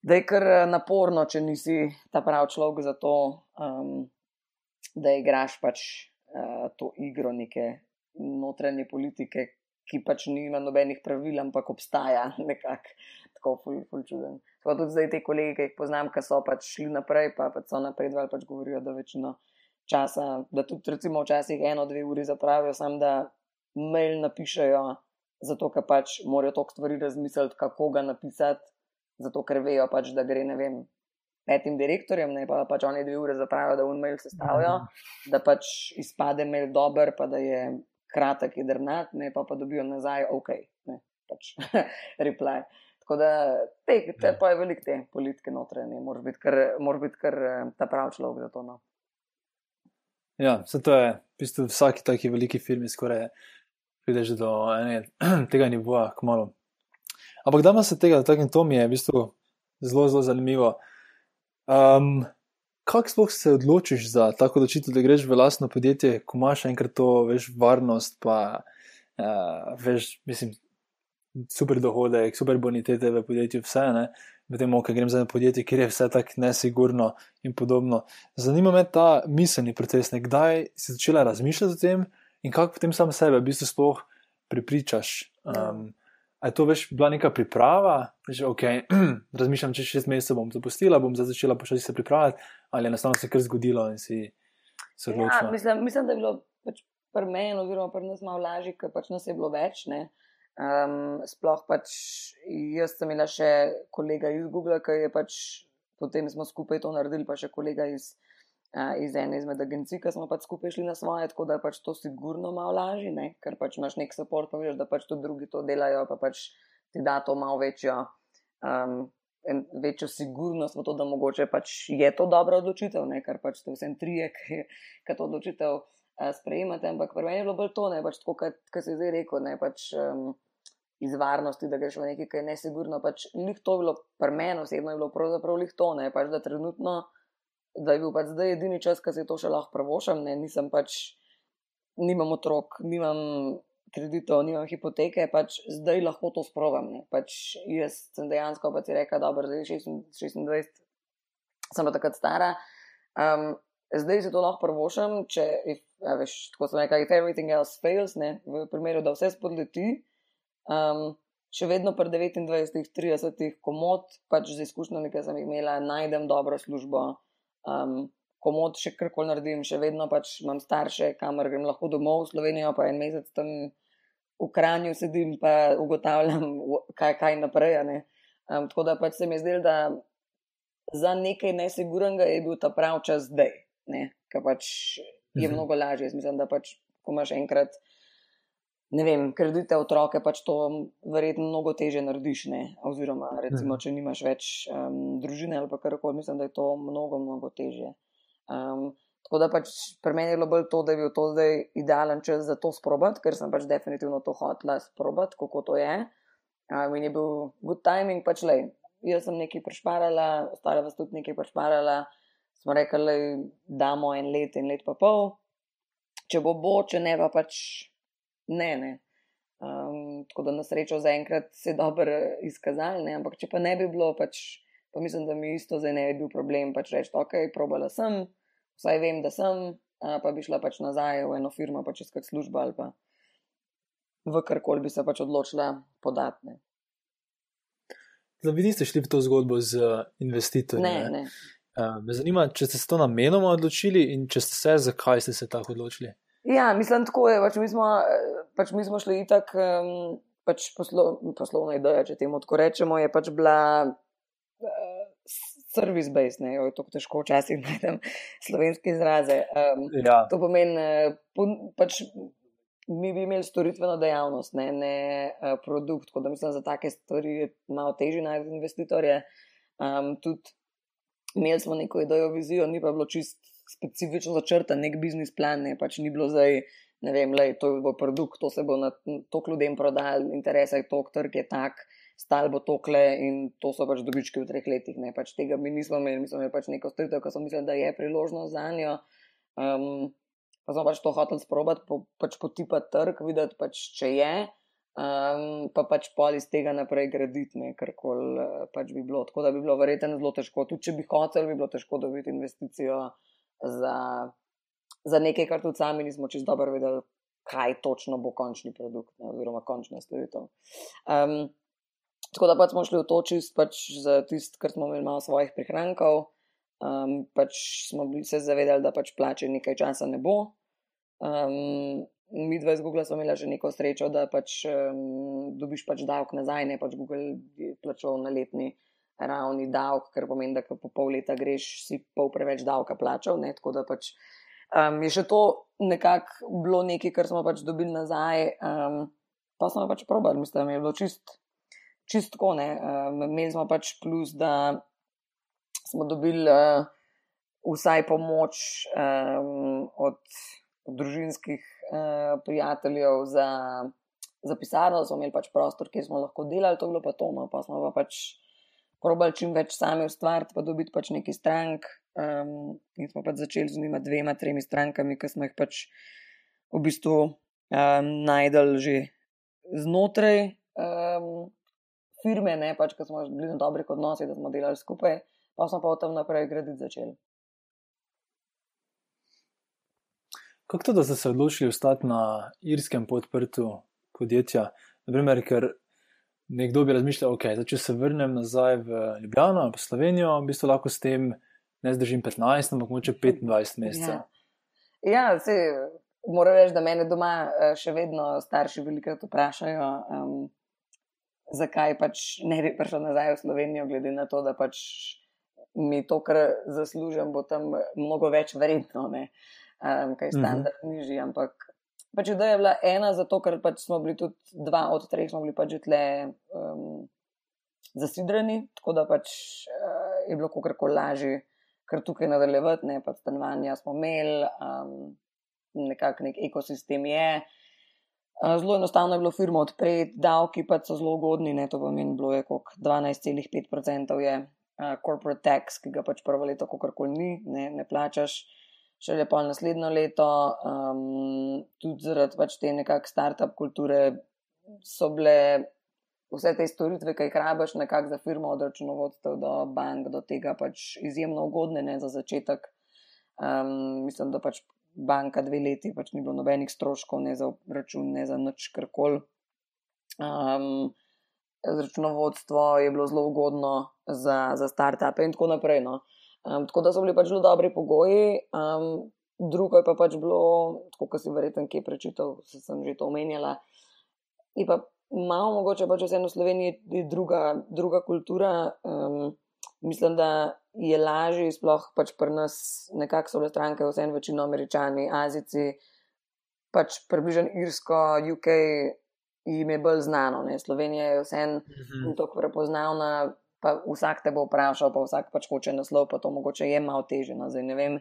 B: da je kar naporno, če nisi ta prav človek za to, um, da igraš pač uh, to igro neke notranje politike, ki pač nima nobenih pravil, ampak obstaja nekako tako ful, ful čuden. Tako tudi zdaj te kolege, ki jih poznam, ki so pač šli naprej, pa, pa so napredovali, pač govorijo, da večino časa, da tudi recimo včasih eno, dve uri zapravijo, sam da mail napišejo, zato ker pač morajo toliko stvari razmisliti, kako ga napisati, zato ker vejo pač, da gre, ne vem, petim direktorjem, ne pa pač oni dve uri zapravijo, da un mail sestavijo, da pač izpade mail dober, pa da je kratek, jedrnat, ne pa pa dobijo nazaj, ok, ne, pač reply. Tako da te, te
A: Ja.
B: pa je veliko te politike notranje, moraš biti kar, moraš biti kar ta prav človek za to. No.
A: Ja, se to je, v bistvu vsaki taki veliki firmi skoraj prideš do ene, tega nivoja, kmalo. Ampak da se tega dotaknem, to mi je v bistvu zelo, zelo zanimivo. Um, kako se odločiš za tako odločitev, da greš v lastno podjetje, ko imaš enkrat to, veš, varnost, pa uh, veš, mislim, super dohodek, super bonitete v podjetju, vse ne. Medtem, ko grem za eno podjetje, kjer je vse tako nesigurno in podobno. Zanima me ta miselni proces, ne? kdaj si začela razmišljati o tem in kako potem sam sebe v bistvu sploh pripričaš. Um, a je to veš, bila neka priprava, že ok, razmišljam, če šest mesecev bom zapustila, bom zdaj začela počasi se pripravljati, ali je enostavno se kar zgodilo in si se
B: Ja,
A: odločila.
B: mislim, mislim, da je bilo pač pri meni, oziroma pri nas malo lažje, ker pač nas je bilo več. Ne? Um, sploh pač jaz sem imela še kolega iz Google, ki je pač potem smo skupaj to naredili, pa še kolega iz, uh, iz ene izmed agencij, ki smo pač skupaj šli na svoje, tako da je pač to sigurno malo lažje, ne? ker pač imaš nek support, pa veš, da pač tudi drugi to delajo, pa pač ti da to malo večjo. Um, en- Večjo sigurnost v to, da mogoče pač je to dobra odločitev, ne? ker pač ste vsem trije, ki, to odločitev uh, sprejemate. Ampak pri meni je bilo bolj to, ne pač tako, kot si zdaj rekel, ne pač um, iz varnosti, da greš v nekaj, kar je nesigurno. Pač lih to je bilo pri meni osebno, je bilo pravzaprav lih to, ne pač da trenutno, da je bil pač zdaj edini čas, ko si to še lahko prvošam, ne nisem pač, nimam otrok, nimam kreditov, nimam hipoteke, pač zdaj lahko to sprovam. Ne. Pač jaz sem dejansko pa ti rekel, da je 26, sem pa takrat stara. Um, zdaj se to lahko prvošam, če, if, a veš, tako sem rekel, if everything else fails, ne, v primeru, da vse spodleti, um, še vedno pri 29, 30 komod, pač z izkušnjami, ki sem jih imela, najdem dobro službo. Um, komod še karkoli naredim, še vedno pač imam starše, kamor grem lahko domov v Slovenijo, pa en mesec tam v Kranju sedim, pa ugotavljam, kaj, kaj naprej. Um, tako da pač se mi je zdelo, da za nekaj nesigurnega je bil ta prav čas zdaj, ker pač je
A: Mhm.
B: mnogo lažje. Jaz mislim, da pač, ko imaš enkrat, ne vem, kredite otroke, pač to verjetno mnogo teže narediš, ne? oziroma recimo,
A: Mhm.
B: če nimaš več um, družine ali karkoli, mislim, da je to mnogo, mnogo teže. Um, tako da pač pri meni je bilo bolj to, da je bil to zdaj idealen čas za to sprobati, ker sem pač definitivno to hotela sprobati, kako to je. Um, in je bil good timing, pač le. Jaz sem nekaj prešparala, ostale vas tudi nekaj prešparala, smo rekli, da damo en let in let pa pol. Če bo bo, če ne pa pač ne. ne. Um, tako da na srečo zaenkrat se je dobro izkazali, ne? ampak če pa ne bi bilo, pač, pa mislim, da mi isto zdaj ne bi bil problem. Pač reči, ok, probala sem, vsaj vem, da sem, pa bi šla pač nazaj v eno firmo, pač iskati službo ali pa v karkoli bi se pač odločila podatne.
A: Zdaj, vi niste šli v to zgodbo z uh, investitorji.
B: Ne, ne.
A: Uh, me zanima, če ste se to namenoma odločili in če ste se, zakaj ste se tako odločili.
B: Ja, mislim, tako je. Pač mi, smo, eh, pač mi smo šli itak, um, pač poslo, poslovna ideja, če temu tako rečemo, je pač bila uh, service-based, ne, jo je to težko včasih najdem slovenske izraze. Um,
A: Ja,
B: to pomeni, eh, pon- pač mi bi imeli storitveno dejavnost, ne, ne uh, produkt, tako da mislim, da za take stvari je malo težje najti investitorje. Um, tudi imeli smo neko idejo, vizijo, ni pa bilo čist specifično začrtan, nek biznis plan, ne, pač ni bilo zdaj, ne vem, lej, to bo produkt, to se bo na tok ljudem prodal, interes je tok, trg je tak, stal bo tokle in to so pač dobički v treh letih. Ne, pač tega mi nismo imeli, mi smo imeli pač neko storitev, ki smo mislili, da je priložnost za njo. Um, pa smo pač to hoteli sprobati, po, pač potipati trg, videti, pač, če je. Um, pa pač pol iz tega naprej graditi, ne, kar koli uh, pač bi bilo. Tako da bi bilo verjetno zelo težko. Tudi če bi hotel, bi bilo težko dobiti investicijo za, za nekaj, kar tudi sami nismo čest dobro vedeli, kaj točno bo končni produkt, ne, oziroma končna storitev. Um, tako da pač smo šli v to čist pač za tisto, kar smo imeli malo svojih prihrankov. Um, pač smo bili se zavedali, da pač plače nekaj časa ne bo. Um, mi dva iz Google smo imeli že neko srečo, da pač um, dobiš pač davek nazaj, ne pač Google je plačal na letni ravni davek, kar pomeni, da ko po pol leta greš, si pol preveč davka plačal. Ne, tako da pač um, je še to nekako bilo nekaj, kar smo pač dobili nazaj. Um, pa smo pač probali, mislim, da je bilo čist, čist tako. Um, imeli smo pač plus, da smo dobili uh, vsaj pomoč um, od družinskih uh, prijateljev za, za pisarno, smo imeli pač prostor, kjer smo lahko delali, to je bilo pa to, no, pa smo pa pač probali čim več sami ustvariti, pa dobiti pač neki strank. Um, in smo pač začeli z njima dvema, tremi strankami, ki smo jih pač v bistvu um, najdel že znotraj um, firme, ne pač, ker smo bili na dobrih odnosih, da smo delali skupaj, pa smo pa od tam naprej graditi začeli.
A: kako to, da ste se odločili ostati na irskem podprtu podjetja? Naprimer, ker nekdo bi razmišljal, ok, zdaj, če se vrnem nazaj v Ljubljano ali pa Slovenijo, v bistvu lahko s tem ne zdržim 15, ampak moče 25 mesecev.
B: Ja, ja se, moram reči, da mene doma eh, še vedno starši velikrat vprašajo, um, zakaj pač ne bi prišel nazaj v Slovenijo, glede na to, da pač mi to, kar zaslužim, bo tam mnogo več vredno, ne, um, kaj je standard mm -hmm. nižji. Ampak pač ideja je bila ena, zato ker pač smo bili tudi dva od treh, smo bili pač že tle um, zasidrani, tako da pač uh, je bilo kakorkoli lažje, ker tukaj nadaljevati, ne pa stanovanja smo imeli, um, nekako nek ekosistem je. Uh, Zelo enostavno je bilo firmo odpreti, davki pa so zelo ugodni, ne to pomeni, bilo je kot 12,5% je uh, corporate tax, ki ga pač prvo leto kakorkoli ni, ne, ne plačaš še lepo naslednjo leto, um, tudi zaradi pač te nekakšne start-up kulture, so bile vse te storitve, ki jih rabiš, nekako za firmo, od računovodstev do bank, do tega pač izjemno ugodne ne, za začetek. Um, mislim, da pač banka dve leti pač ni bilo nobenih stroškov, ne za račun, ne za nič karkoli. Um, računovodstvo je bilo zelo ugodno za, za start-upe in tako naprej. No. Um, tako da so bili pač zelo dobri pogoji. Um, drugo je pa pač bilo, tako kot si verjetno kje prečital, se sem že to omenjala. Je pa malo mogoče pač vseeno v Sloveniji je druga, druga kultura. Um, mislim, da je lažje, sploh pač pri nas, nekako so bile stranke, vseeno večino američani, azici, pač približno Irsko, UK. Jim je bolj znano, ne? Slovenija je vseeno uh -huh. tako prepoznavna, pa vsak te bo vprašal, pa vsak pač hoče naslov, pa to mogoče je malo teže. No? Zdaj ne vem,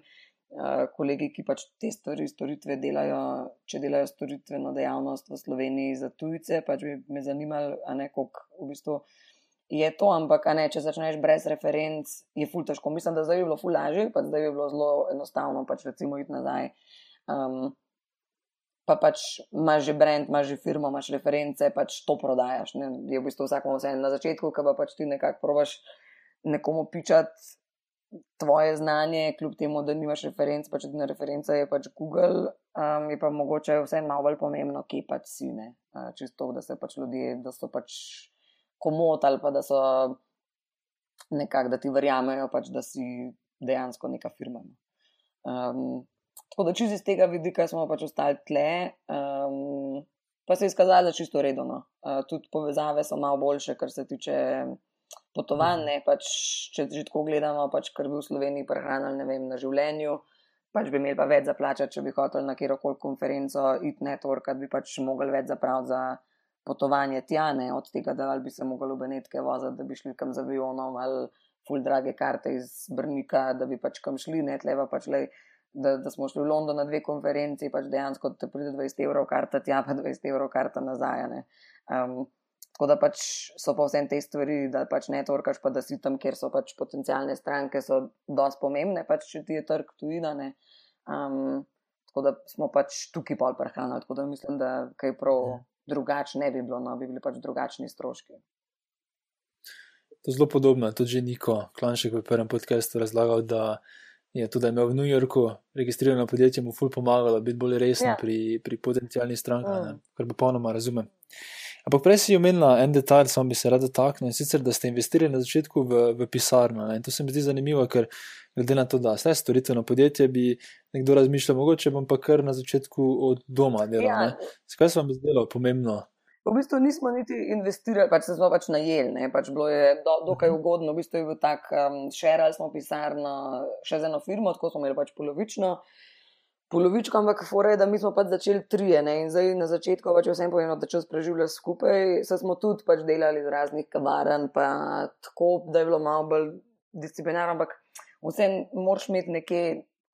B: uh, kolegi, ki pač te stvari, storitve delajo, če delajo storitveno dejavnost v Sloveniji za tujce, pač bi me zanimalo, a ne koliko v bistvu je to, ampak ne, če začneš brez referenc, je ful težko. Mislim, da zdaj bi bilo ful lažje, pa zdaj bi bilo zelo enostavno, pač recimo iti nazaj. Um, pa pač imaš že brand, imaš že firmo, imaš reference, pač to prodajaš. Ne? Je v bistvu vsakomu vse na začetku, ki pa pač ti nekako probaš nekomu pičati tvoje znanje, kljub temu, da nimaš referenc, pač edina referenca je pač Google, um, je pa mogoče vse malo bolj pomembno, kje pač si ne. Uh, čisto, da se pač ljudje, da so pač komot ali pa da so nekako, da ti verjamejo, pač, da si dejansko neka firma. Um, tako da čisto iz tega vidika smo pač ostali tle, um, pa se je izkazalo, da čisto redno. Uh, tudi povezave so malo boljše, kar se tiče potovanj, ne, pač, če že tako gledamo, pač, ker bi v Sloveniji prehranili, ne vem, na življenju, pač bi imeli pa več za plačati, če bi hotel na kjerokoli konferenco, it network, bi pač mogli več zapraviti za potovanje tja, ne, od tega, da bi se mogli v Benetke voziti, da bi šli kam za avionom ali full drage karte iz Brnika, da bi pač kam šli, ne, tleva pač le. Da, da smo šli v London na dve konferenci, pač dejansko te pride 20 evrov karta, tja pa 20 evrov karta nazaj. Um, tako da pač so pa vse te stvari, da pač ne torkaš, pa da si tam, kjer so pač potencijalne stranke, so dosti pomembne, pač če ti je trg tujina. Um, tako da smo pač tukaj pol prehranili, tako da mislim, da kaj prav. Ja drugače ne bi bilo, no, bi bili pač drugačni stroški.
A: To je zelo podobno. Tudi Niko Klanšek v prvem podkastu razlagal, da je tudi imel v New Yorku registrirano podjetje, mu ful pomagalo biti bolj resen ja. pri, pri potencijalnih strankah, mm. kar pa polnoma razumem. Ampak prej si omenila en detalj, samo bi se rada taknil in sicer, da ste investirali na začetku v, v pisarno. Ne? In to se mi zdi zanimivo, ker glede na to, da ste storitveno podjetje, bi nekdo razmišljal, mogoče bom pa kar na začetku od doma delal. Ja. Kaj se vam je zdelo pomembno?
B: V bistvu nismo niti investirali, pač smo pač najeli, pač bilo je do, dokaj mhm. ugodno. V bistvu je bil tak, um, šerali smo pisarno še z eno firmo, tako smo imeli pač polovično. Polovičko, ampak fore da mi smo pač začeli trije ne? in zdaj na začetku pač vsem povedano, da čas preživljaš skupaj, se smo tudi pač delali z raznih kavarn, pa tako, da je bilo malo bolj disciplinarno, ampak vse moraš imeti nekje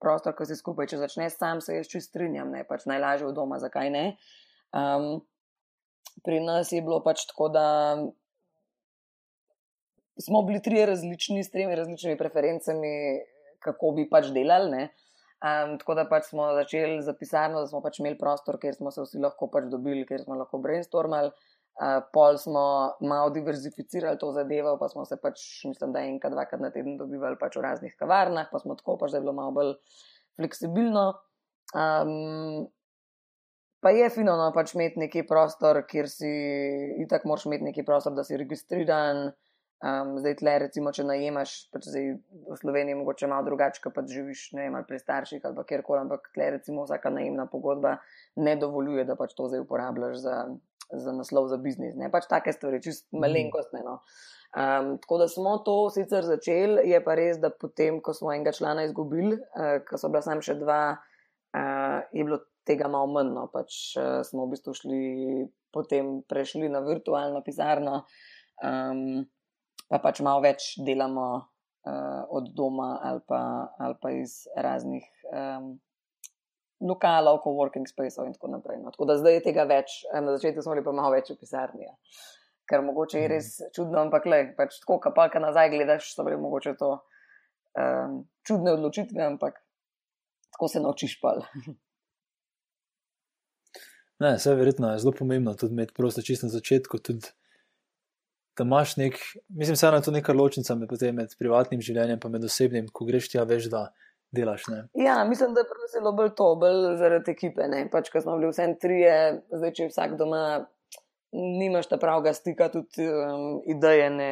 B: prostor, ko si skupaj. Če začneš sam, se jaz čist strinjam, ne pač najlažje v doma, zakaj ne. Um, pri nas je bilo pač tako, da smo bili trije različni, s tremi različnimi preferencami, kako bi pač delali. Um, tako da pač smo začeli za pisarno, da smo pač imeli prostor, kjer smo se vsi lahko pač dobili, kjer smo lahko brainstormali. Uh, pol smo malo diverzificirali to zadevo, pa smo se pač, mislim, da enkrat, dvakrat na teden dobivali pač v raznih kavarnah, pa smo tako pač, da je bilo malo bolj fleksibilno. Um, pa je fino, no, pač imeti neki prostor, kjer si, itak moraš imeti neki prostor, da si registriran. Um, zdaj, tle, recimo, če najemaš, pač zdaj v Sloveniji, mogoče malo drugače, pa živiš ne vem, pri starših ali kjerkoli, ampak tle, recimo, vsaka najemna pogodba ne dovoljuje, da pač to zdaj uporabljaš za za naslov za biznis. Ne pač take stvari, čist mhm. malenkostne. No. Um, tako da smo to sicer začeli, je pa res, da potem, ko smo enega člana izgubili, uh, ko so bila sam še dva, uh, je bilo tega malo manj. No. Pač uh, smo v bistvu šli, potem prešli na virtualno pisarno, um, pa pač malo več delamo uh, od doma ali pa, ali pa iz raznih. Um, lokalov, co-working spaceov in tako naprej. No. Tako da zdaj je tega več, na začetku smo bili pa malo več v pisarni. Ja. Ker mogoče je res mhm. čudno, ampak le, pač tako, pa kaj nazaj gledaš, so bile mogoče to um, čudne odločitve, ampak tako se naučiš pa.
A: Ne, vse verjetno je zelo pomembno tudi imeti prosto čisto na začetku. Tudi, da imaš nek, mislim, vseeno je to neka ločnica med, med privatnim življenjem in med osebnim, ko greš ti, a veš, da delaš. Ne?
B: Ja, mislim, da je zelo bolj to, bolj zaradi ekipe. Pač, Ker smo bili vse trije, zdaj če vsak doma. Nimaš ta pravega stika, tudi um, ideje ne,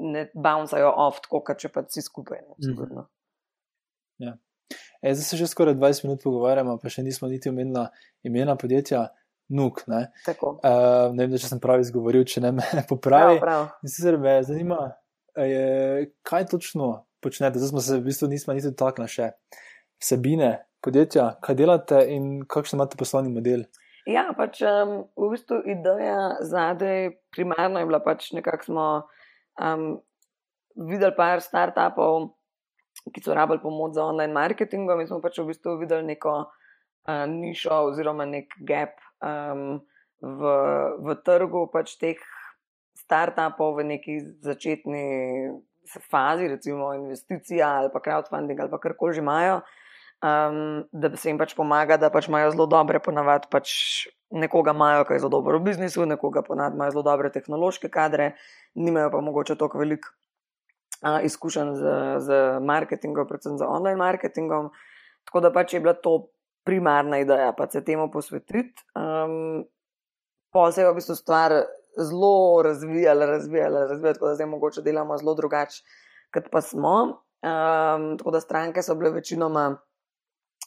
B: ne bouncajo off, kot če pa si skupaj. Ne, mm.
A: ja. E, zdaj se že skoraj 20 minut pogovarjamo, pa še nismo niti omenili imena podjetja Nuk. Ne? Uh, ne vem, če sem pravi izgovoril, če ne me popravi.
B: Prav, prav.
A: Sicer me zanima, je, kaj točno počnete. Zdaj smo se v bistvu nismo niti dotaknili še vsebine podjetja, kaj delate in kakšen imate poslovni model.
B: Ja, pač um, v bistvu ideja zadaj primarno je bila pač nekako smo um, videli par startupov, ki so rabili pomoč za online marketing, in smo pač v bistvu videli neko uh, nišo oziroma nek gap um, v, v trgu pač teh startupov v neki začetni fazi, recimo investicija ali pa crowdfunding ali pa karkoli že imajo, um, da se jim pač pomaga, da pač imajo zelo dobre, ponavadi pač nekoga imajo, ki je zelo dobro v biznisu, nekoga ponavadi imajo zelo dobre tehnološke kadre, nimajo pa mogoče toliko uh, izkušenj z, z marketingom, predvsem z online marketingom. Tako da pač je bila to primarna ideja, pa se temu posvetiti. Um, Pa se je v bistvu stvar zelo razvijali, razvijali, razvijali, tako da zdaj mogoče delamo zelo drugače, kot pa smo. Um, tako da stranke so bile večinoma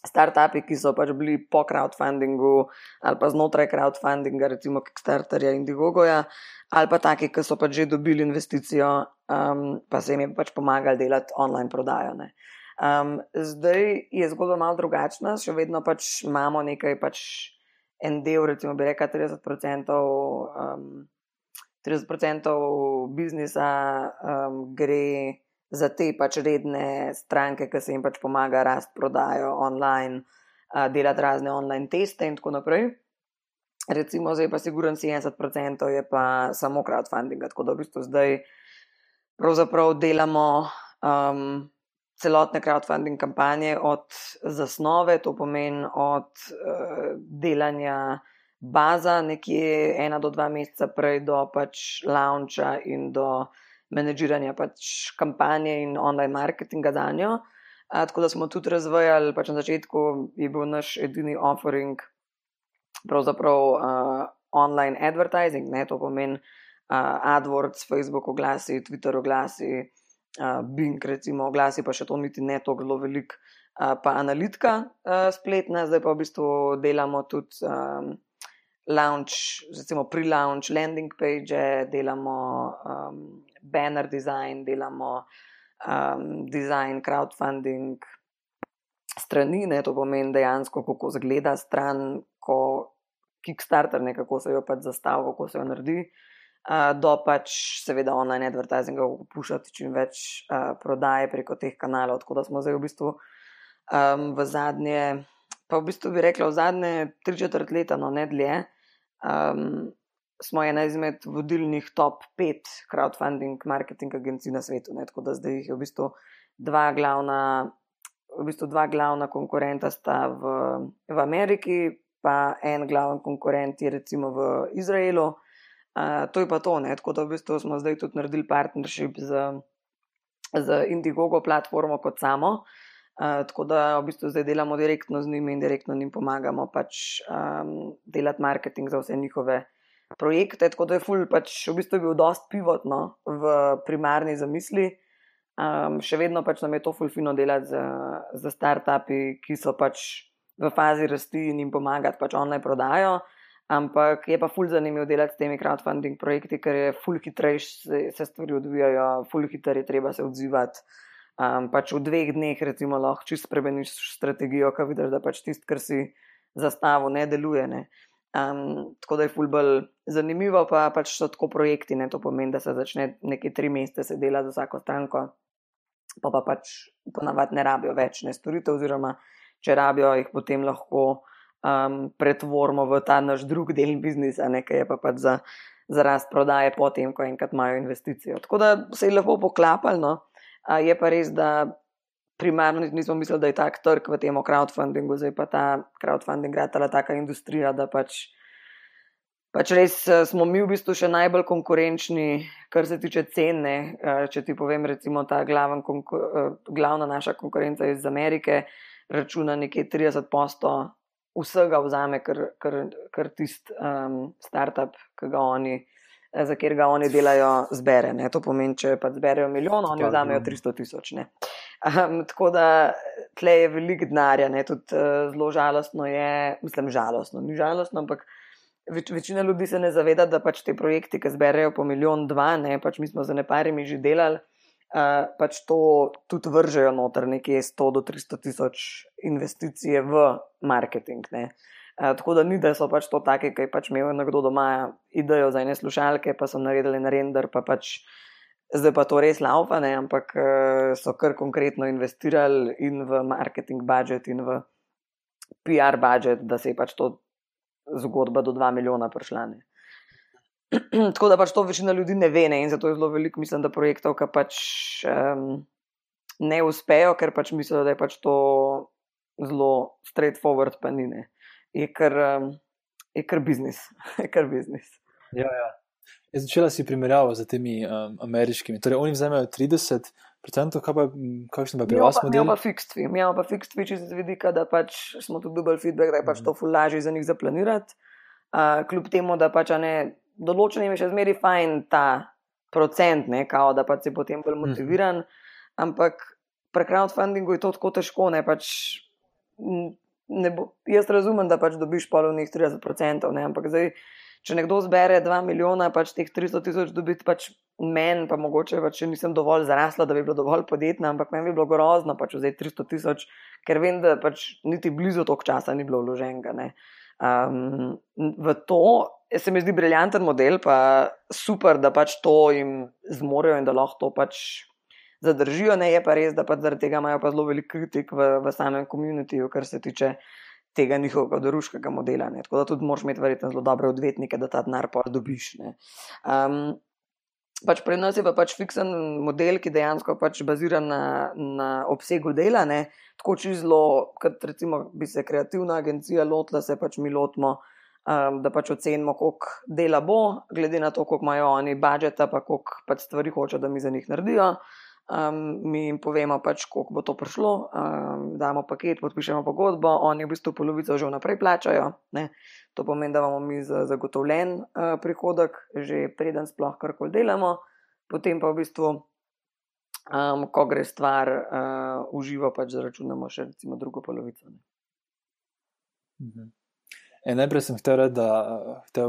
B: startupi, ki so pač bili po crowdfundingu ali pa znotraj crowdfundinga, recimo Kickstarterja in Digogoja, ali pa taki, ki so pač že dobili investicijo, um, pa se jim je pač pomagali delati online prodajo. Um, zdaj je zgodba malo drugačna, še vedno pač imamo nekaj, pač en del, recimo bi rekel 30%. Um, 30% biznisa um, gre za te pač redne stranke, ki se jim pač pomaga rast prodajo online, uh, delati razne online teste in tako naprej. Recimo, zdaj pa siguren 70% je pa samo crowdfunding, tako da v bistvu zdaj pravzaprav delamo um, celotne crowdfunding kampanje od zasnove, to pomeni od uh, delanja baza nekje ena do dva meseca prej do pač launcha in do menedžiranja pač kampanje in online marketinga za njo. A, tako da smo tudi razvijali, pač na začetku je bil naš edini offering pravzaprav uh, online advertising, ne to pomeni AdWords, Facebook oglasi, Twitter oglasi, uh, Bing recimo oglasi, pa še to niti ne tako zelo velik, uh, pa analitika uh, spletna, zdaj pa v bistvu delamo tudi. Um, Launch, recimo pre-launch landing page, delamo um, banner design, delamo um, design, crowdfunding strani, ne, to pomeni dejansko, kako zgleda stran, ko Kickstarter nekako se jo pač zastavi, kako se jo naredi, do pač seveda online advertising, kako pušati čim več uh, prodaje preko teh kanalov. Tako da smo zdaj v bistvu um, v zadnje, pa v bistvu bi rekla, v zadnje tri četrt leta, no ne dlje. Um, smo ena izmed vodilnih top pet crowdfunding marketing agencij na svetu. Ne? Tako da zdaj jih je v bistvu dva glavna, v bistvu dva glavna konkurenta sta v, v Ameriki, pa en glaven konkurent je recimo v Izraelu. Uh, to je pa to, ne? tako da v bistvu smo zdaj tudi naredili partnership z, z Indiegogo platformo kot samo. Uh, tako da v bistvu zdaj delamo direktno z njimi in direktno jim pomagamo pač um, delati marketing za vse njihove uh, projekte, tako da je ful pač v bistvu bil dost pivotno v primarni zamisli. Um, še vedno pač nam je to fulfino delati za, za startupi, ki so pač v fazi rasti in jim pomagati pač online prodajo. Ampak je pa ful zanimivo delati s temi crowdfunding projekti, ker je ful hitrejš se, se stvari odvijajo, ful hitreje treba se odzivati. Um, pač v dveh dneh, recimo, lahko čisto spremeniš strategijo, ki vidiš, da pač tisto, kar si zastavil, ne deluje. Ne. Um, tako da je fulbol zanimivo, pa pač so tako projekti, ne to pomeni, da se začne nekaj tri mesece se dela za vsako stranko, pa pa pač ponavadi ne rabijo več ne storitev, oziroma če rabijo, jih potem lahko um, pretvorimo v ta naš drug del biznisa, nekaj je pa pač za, za rast prodaje, potem, ko enkrat imajo investicijo. Tako da se je lepo poklapalo, no? je pa res, da primarno nismo mislili, da je tak trg v tem crowdfundingu, zdaj pa ta crowdfunding gradala taka industrija, da pač, pač res eh, smo mi v bistvu še najbolj konkurenčni, kar se tiče cene. Če ti povem, recimo ta glaven, eh, glavna naša konkurenca iz Amerike računa nekje 30 posto vsega vzame, kar, kar, kar tisti um, startup, ki ga oni. Za kjer ga oni delajo, zbere. Ne? To pomeni, če pa zberejo milijon, oni vzamejo 300 tisoč. Um, tako da tle je veliko denarja, tudi uh, zelo žalostno je, mislim, žalostno, ni žalostno, ampak več, večina ljudi se ne zaveda, da pač te projekti, ki zberejo po milijon, dva, ne pač mi smo za neparimi že delali, uh, pač to tudi vržejo noter nekje 100 do 300 tisoč investicije v marketing. Ne. Uh, tako da ni, da so pač to take, ki pač imel nekdo doma idejo za ene slušalke, pa so naredili na render, pa pač zdaj pa to res laupa, ne? ampak uh, so kar konkretno investirali in v marketing budžet in v PR budžet, da se je pač to zgodba do 2 milijona prišla. Tako da pač to večina ljudi ne ve ne? in zato je zelo veliko, mislim, da projektov, ki pač um, ne uspejo, ker pač mislijo, da je pač to zelo straightforward, pa ni ne. Je kar, um, je kar biznis. je kar biznis.
A: Ja, ja. Jaz začela si primerjavo z temi um, ameriškimi. Torej, oni vzemajo 30, kaj pa, kakšno pa pri vas model?
B: Imamo pa fixed fee, imamo pa fixed fee, če se vidi, da pač smo tu dobili feedback, da je pač mm. to fulaži za njih zaplanirati. Uh, kljub temu, da pač ne, določenim je še zmeri fajn ta procent, ne, kao, da pač si potem bolj mhm. motiviran, ampak pri crowdfundingu je to tako težko, ne pač bo, jaz razumem, da pač dobiš polovnih 30%, ne, ampak zdaj, če nekdo zbere 2 milijona, pač teh 300 tisoč dobiti, pač meni, pa mogoče, pač, nisem dovolj zarasla, da bi bilo dovolj podjetna, ampak meni bi bilo grozno pač vzeti 300 tisoč, ker vem, da pač niti blizu toliko časa ni bilo vloženega. Um, v to se mi zdi briljanten model, pa super, da pač to jim zmorejo in da lahko to pač zadržijo. Ne je pa res, da pač zaradi tega imajo pa zelo velik kritik v, v samem komunitiju, kar se tiče tega njihovega doruškega modela. Ne. Tako da tudi moraš imeti verjetno zelo dobre odvetnike, da ta denar pa dobiš. Um, pač pri nas je pa pač fiksen model, ki dejansko pač bazira na, na obsegu dela. Ne. Tako čizlo, kot recimo bi se kreativna agencija lotila, se pač mi lotimo, um, da pač ocenimo, koliko dela bo, glede na to, koliko imajo oni budžeta, pa koliko pač stvari hočejo, da mi za njih naredijo. Um, mi jim povemo, pač, koliko bo to prišlo, um, damo paket, podpišemo pogodbo, oni v bistvu polovico že vnaprej plačajo. Ne. To pomeni, da imamo mi zagotovljen uh, prihodek, že preden sploh karkoli delamo, potem pa v bistvu, um, ko gre stvar uh, v živo, pač zaračunamo še recimo drugo polovico.
A: Mhm. E, najprej sem hotel, da,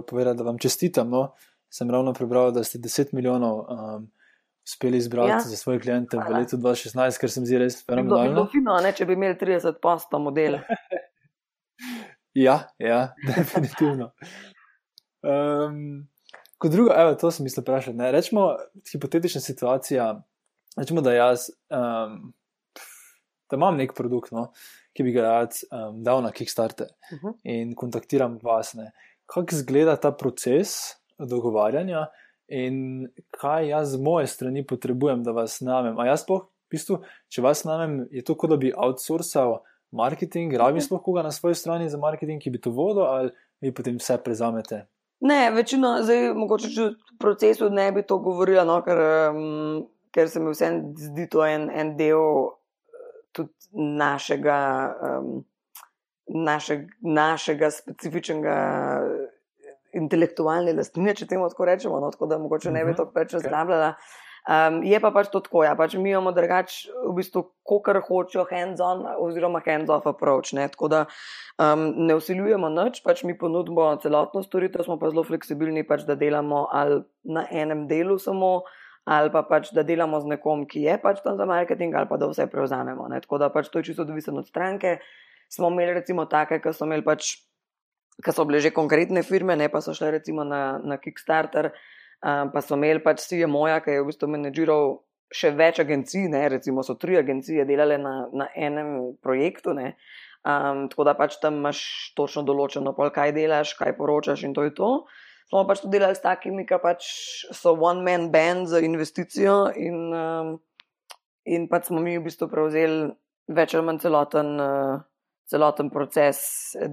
A: povedati, da vam čestitam. No? Sem ravno prebral, da ste 10 milijonov um, uspeli izbrati ja. za svoje kliente v letu 2016, ker sem zdi res fenomenalno.
B: Bi bilo fino, ne, če bi imeli 30 posto model.
A: Ja, ja definitivno. Um, kot drugo, evo, to sem mislil vprašati. Rečemo, hipotetična situacija, rečemo, da jaz um, da imam nek produkt, no, ki bi ga rad um, dal na Kickstarter uh mhm. -huh. in kontaktiram vas. Kako izgleda ta proces dogovarjanja in kaj jaz z moje strani potrebujem, da vas namem. A jaz, sploh, v bistvu, če vas namem, je to kot da bi outsourcal marketing, mhm. sploh koga na svoji strani za marketing, ki bi to vodil, ali vi potem vse prezamete?
B: Ne, večino, zdaj mogoče če v procesu ne bi to govorila, no, ker, um, ker se mi vse zdi to en, en del tudi našega, um, našeg, našega specifičnega eh, intelektualne lastnine, če temu tako rečemo, no, tako da mogoče ne bi mhm. to preveč razglabljala. Okay. Um, je pa pač to tako, ja, pač mi imamo drugače, v bistvu, kar hočejo hands-on oziroma hands-off approach. Ne? Tako da um, ne usiljujemo nič, pač mi ponudimo celotno storitev, smo pa zelo fleksibilni, pač, da delamo ali na enem delu samo, ali pa pač, da delamo z nekom, ki je pač tam za marketing, ali pa da vse prevzamemo. Ne? Tako da pač to je čisto odvisno od stranke. Smo imeli recimo take, ki so imeli pač. Ki so bile že konkretne firme, ne pa so šle recimo na, na Kickstarter, uh, Um, pa so imeli pač je moja, ki je v bistvu menedžiral še več agencij, ne? recimo so tri agencije delale na, na enem projektu. Um, tako da pač tam imaš točno določeno, pol, kaj delaš, kaj poročaš in to je to. Smo pač to delali s takimi, ki pač so one-man band za investicijo in, um, in pač smo mi v bistvu prevzeli več ali manj celoten, uh, celoten proces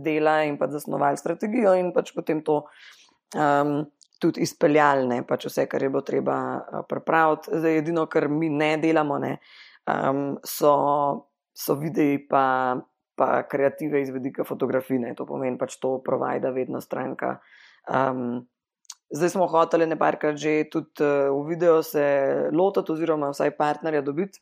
B: dela in pač zasnovali strategijo in pač potem to. Um, tudi izpeljali, pač vse, kar je bilo treba uh, pripraviti. Zdaj, edino, kar mi ne delamo, ne, um, so, so videi, pa, pa kreative iz vedika fotografije. To pomeni, pač to provajda vedno stranka. Um, zdaj smo hoteli ne parkrat že tudi uh, v video se lotiti, oziroma vsaj partnerja dobiti,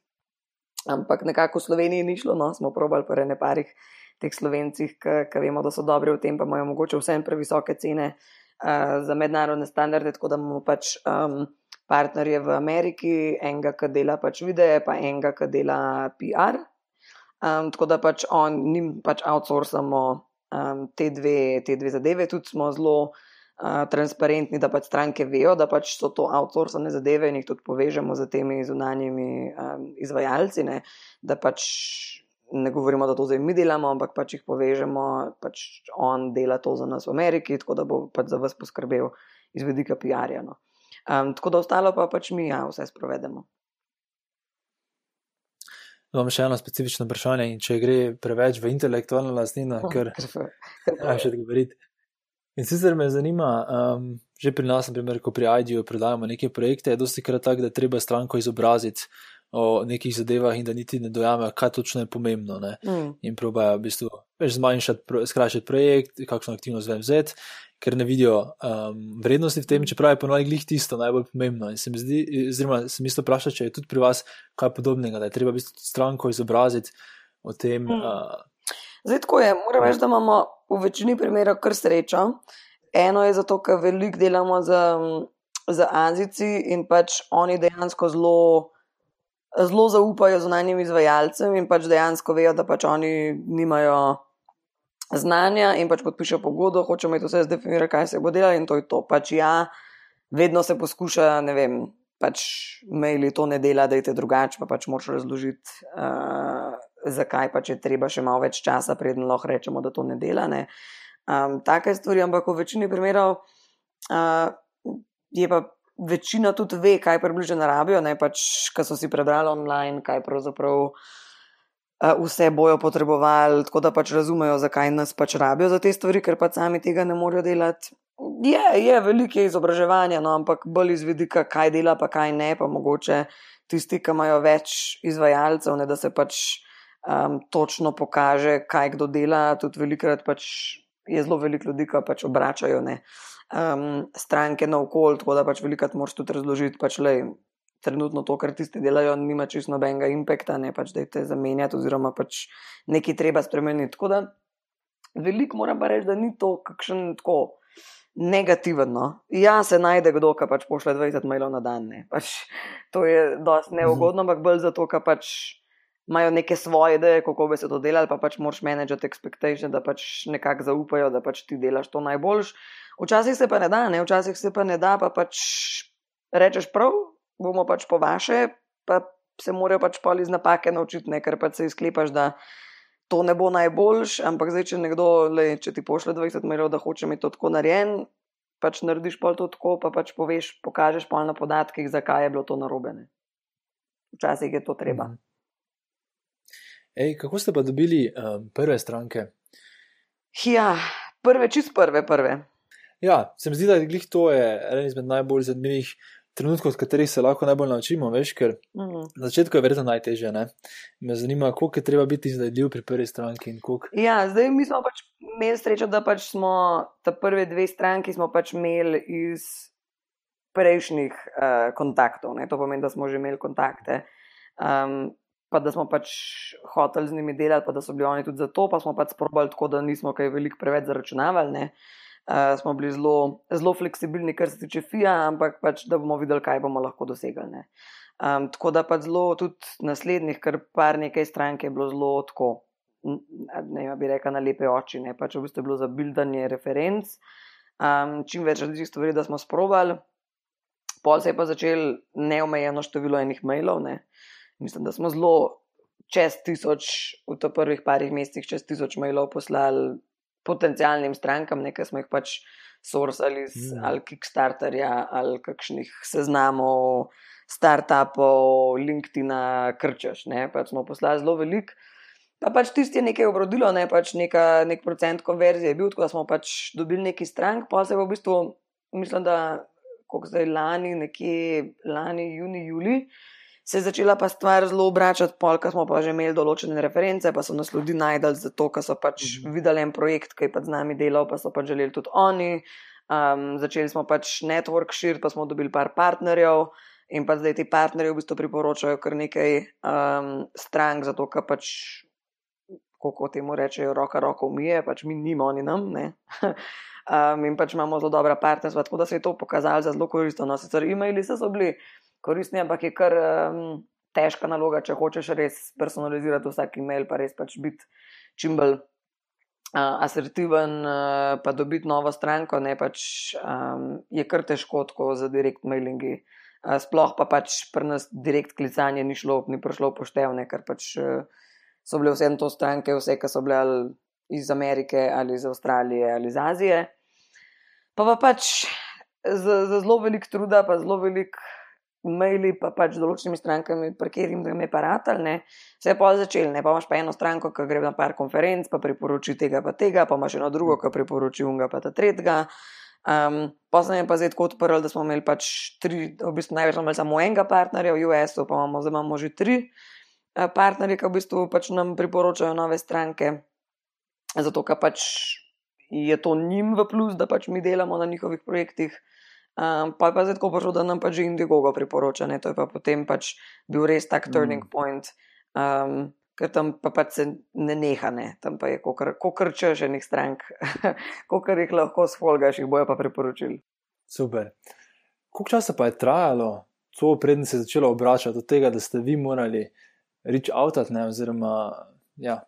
B: ampak nekako v Sloveniji ni šlo, no, smo probali pa ne parih. Teh slovencih, ki vemo, da so dobri v tem, pa imajo mogoče vsem previsoke cene, uh, za mednarodne standarde, tako da imamo pač um, partnerje v Ameriki, enega, ki dela pač videe, pa enega, ki dela PR. Um, tako da pač on, njim pač outsourcamo um, te, dve, te dve zadeve, tudi smo zelo uh, transparentni, da pač stranke vejo, da pač so to outsourcane zadeve in jih tudi povežemo z temi zunanjimi um, izvajalci, ne? da pač ne govorimo, da to zdaj mi delamo, ampak pač jih povežemo, pač on dela to za nas v Ameriki, tako da bo pač za vas poskrbel iz vidika PR-ja. No. Um, tako da ostalo pa pač mi, ja, vse sprovedemo.
A: Imam še eno specifično vprašanje, in če gre preveč v intelektualno lastnino, ker ne še odgovoriti. In sicer me zanima, um, že pri nas, naprimer, ko pri IDU prodajamo neke projekte, je dosti krat tako, da treba stranko izobraziti o nekih zadevah in da niti ne dojamejo, kaj točno je pomembno. Mm. In probajo v bistvu zmanjšati, skrajšati projekt, kakšno aktivnost vem vzeti, ker ne vidijo um, vrednosti v tem, čeprav je ponovadi glih tisto najbolj pomembno. In se mi zdi, oziroma se mi isto vpraša, če je tudi pri vas kaj podobnega, da je treba v bistvu stranko izobraziti o tem. Mm. Uh,
B: Zdaj, tako je, moram reči, da imamo v večini primerov kar srečo. Eno je zato, ker veliko delamo z, z Azici in pač oni dejansko zelo, zelo zaupajo zunanjim izvajalcem in pač dejansko vejo, da pač oni nimajo znanja in pač podpišejo pogodbo, hočemo imeti vse zdefinirati, kaj se bo delalo in to je to. Pač ja, vedno se poskuša, ne vem, pač maili to ne dela, da je te drugače, pa pač moč razložiti, uh, zakaj pač je treba še malo več časa, preden lahko rečemo, da to ne dela. Um, take stvari, ampak v večini primerov uh, je pa večina tudi ve, kaj približno rabijo, ne pač, kar so si prebrali online, kaj pravzaprav. Vse bojo potrebovali, tako da pač razumejo, zakaj nas pač rabijo za te stvari, ker pa sami tega ne morejo delati. Je, je veliko izobraževanja, no, ampak bolj iz vidika, kaj dela, pa kaj ne, pa mogoče tisti, ki imajo več izvajalcev, ne, da se pač um, točno pokaže, kaj kdo dela. Tudi velikrat pač je zelo veliko ljudi, ki pač obračajo ne, um, stranke na okolje, tako da pač velikrat moraš tudi razložiti, pač le. Trenutno to, kar tisti delajo, nima čisto nobenega impekta, ne pač da te zamenjati, oziroma pač nekaj treba spremeniti. Tako da, veliko moram pa reči, da ni to kakšen tako negativen. No. Ja, se najde kdo, ki pač pošle 20 mailov na dan. Pač, to je mhm. neugodno, ampak bolj zato, ker pač imajo neke svoje ideje, kako bi se to delali, pa pač moraš managati expectation, da pač nekako zaupajo, da pač ti delaš to najboljš. Včasih se pa ne da, ne? včasih se pa ne da, pa pač rečeš prav, bomo pač po vaše, pa se morajo pač poli iz napake naučiti, ne? ker pač se izklepaš, da to ne bo najboljš, ampak zdaj, če nekdo, le, če ti pošle 20 merov, da hoče imeti to tako narejen, pač narediš pol to tako, pa pač poveš, pokažeš pol na podatkih, zakaj je bilo to narobene. Včasih je to treba. Mhm.
A: Ej, kako ste pa dobili um, prve stranke?
B: Ja, prve, čist prve, prve.
A: Ja, se mi zdi, da je to eden izmed najbolj zanimivih trenutkov, od katerih se lahko najbolj naučimo, veš, ker mm. na začetku je verjetno najtežje. Ne? Me zanima, koliko je treba biti iznajdljiv pri prvi stranki.
B: Ja, zdaj mi smo pač imeli srečo, da pač smo ta prve dve stranki pač imeli iz prejšnjih uh, kontaktov. Ne? To pomeni, da smo že imeli kontakte. Um, Pa da smo pač hoteli z njimi delati, pa da so bili oni tudi za to, pa smo pač sprobali tako, da nismo kaj veliko preveč zaračunavali. Uh, uh, smo bili zelo, zelo fleksibilni, kar se tiče FIA, ampak pač, da bomo videli, kaj bomo lahko dosegli. Um, tako da pa zelo tudi naslednjih, kar par nekaj strank je bilo zelo tako, ne bi rekel na lepe oči, ne pač v bistvu je bilo za bildanje referenc, um, čim več različnih stvari, da smo sprobali. Pol se je pa začel neomejeno število enih mailov. Ne. Mislim, da smo zelo čez tisoč, v to prvih parih mesecih, čez tisoč mailov poslali potencijalnim strankam, nekaj smo jih pač sourcali iz mm. ali Kickstarterja ali kakšnih seznamov, startupov, LinkedIn-a, krčeš. Pač smo poslali zelo velik. Pa pač tisti je nekaj obrodilo, ne pač neka, nek procent konverzije je bil, tako da smo pač dobili neki strank, pa se je v bistvu, mislim, da kako zdaj lani, nekje lani, juni, juli se je začela pa stvar zelo obračati, pol, ko smo pa že imeli določene reference, pa so nas ljudi najdali zato, ker so pač mm -hmm. videli en projekt, ki je pa z nami delal, pa so pač želeli tudi oni. Um, začeli smo pač network širiti, pa smo dobili par partnerjev. In pa zdaj ti partnerji v bistvu priporočajo kar nekaj um, strank, zato ker pač, kako temu rečejo, roka roko umije, pač mi nimo, oni nam. um, in pač imamo zelo dobra partnerstva, tako da se je to pokazalo za zelo koristno. No, sicer e-maili so bili koristni, ampak je kar um, težka naloga, če hočeš res personalizirati vsak e-mail, pa res pač biti čim bolj uh, asertiven, uh, pa dobiti novo stranko, ne pač um, je kar težko tako za direkt mailingi. Uh, sploh pa pač pri nas direkt klicanje ni šlo, ni prišlo poštevne, ker pač uh, so bile vse to stranke, vse, ki so bile iz Amerike ali iz Avstralije ali iz Azije. Pa pa pač za, za zelo velik truda, pa zelo velik maili, pa pač določenimi strankami, pri katerih jim je paratelj, ne, se je pa začel, ne pa imaš pa eno stranko, ki gre na par konferenc, pa priporoči tega, pa tega, pa imaš eno drugo, ki priporoči unga, pa ta tretjega. Um, pa sem pa zdaj tako odprl, da smo imeli pač tri, v bistvu največ imeli samo enega partnerja v US-u, pa imamo zdaj imamo že tri uh, partnerje, ki v bistvu pač nam priporočajo nove stranke, zato ker pač je to njim v plus, da pač mi delamo na njihovih projektih. Um, pa je pa zdaj tako prišlo, da nam pač Indigo priporoča. Ne? To je pa potem pač bil res tak turning mm. point, um, ker tam pa pač se ne neha, ne. tam pa je kokr čeženih strank, kokr jih lahko sfolgaš, jih bojo pa priporočili.
A: Super. Koliko časa pa je trajalo, to predn se je začelo obračati od tega, da ste vi morali reči avtat, ne, oziroma ja,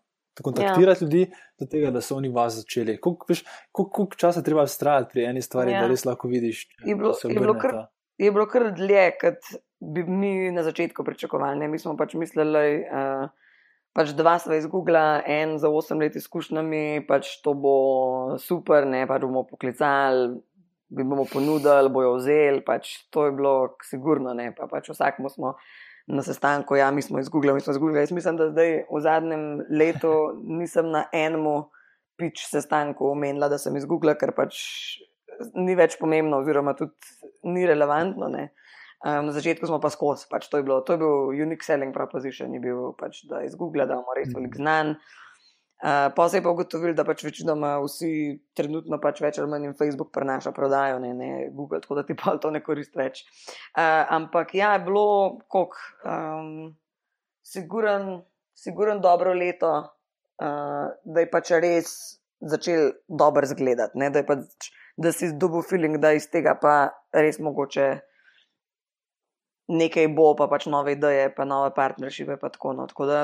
A: kontaktirati ja. ljudi, do tega, da so oni vas začeli. Koliko, veš, koliko, koliko časa treba vztrajati pri eni stvari, ja. da res lahko vidiš,
B: je bilo, je bilo kar. Je bilo kar dlje, kot bi mi na začetku pričakovali. Mi smo pač mislili, uh, pač dva sva izgubila, en za osem let izkušnjami, pač to bo super, ne pač bomo poklicali, bi bomo ponudili, bojo vzeli, pač to je bilo sigurno, ne pa pač vsakmo smo na sestanku, ja, mi smo izgubili, mi smo izgubili. Jaz mislim, da zdaj v zadnjem letu nisem na enem pič sestanku omenila, da sem izgubila, ker pač ni več pomembno, oziroma tudi ni relevantno. Ne. Um, na začetku smo pa skozi, pač to, je bilo, to je bil unique selling proposition, je bil pač, da iz Google, da imamo res velik mhm. znan. Uh, pa se je pa ugotovili, da pač večinoma vsi trenutno pač več ali manj Facebook prenaša prodajo, ne, ne Google, tako da ti pa to ne koristi več. Uh, ampak ja, je bilo kok, um, siguren, siguren dobro leto, uh, da je pač res začel dobro zgledati, ne, da, pač, da si dobil feeling, da iz tega pa res mogoče nekaj bo, pa pač nove ideje, pa nove partneršipe. Pa tako, no. tako da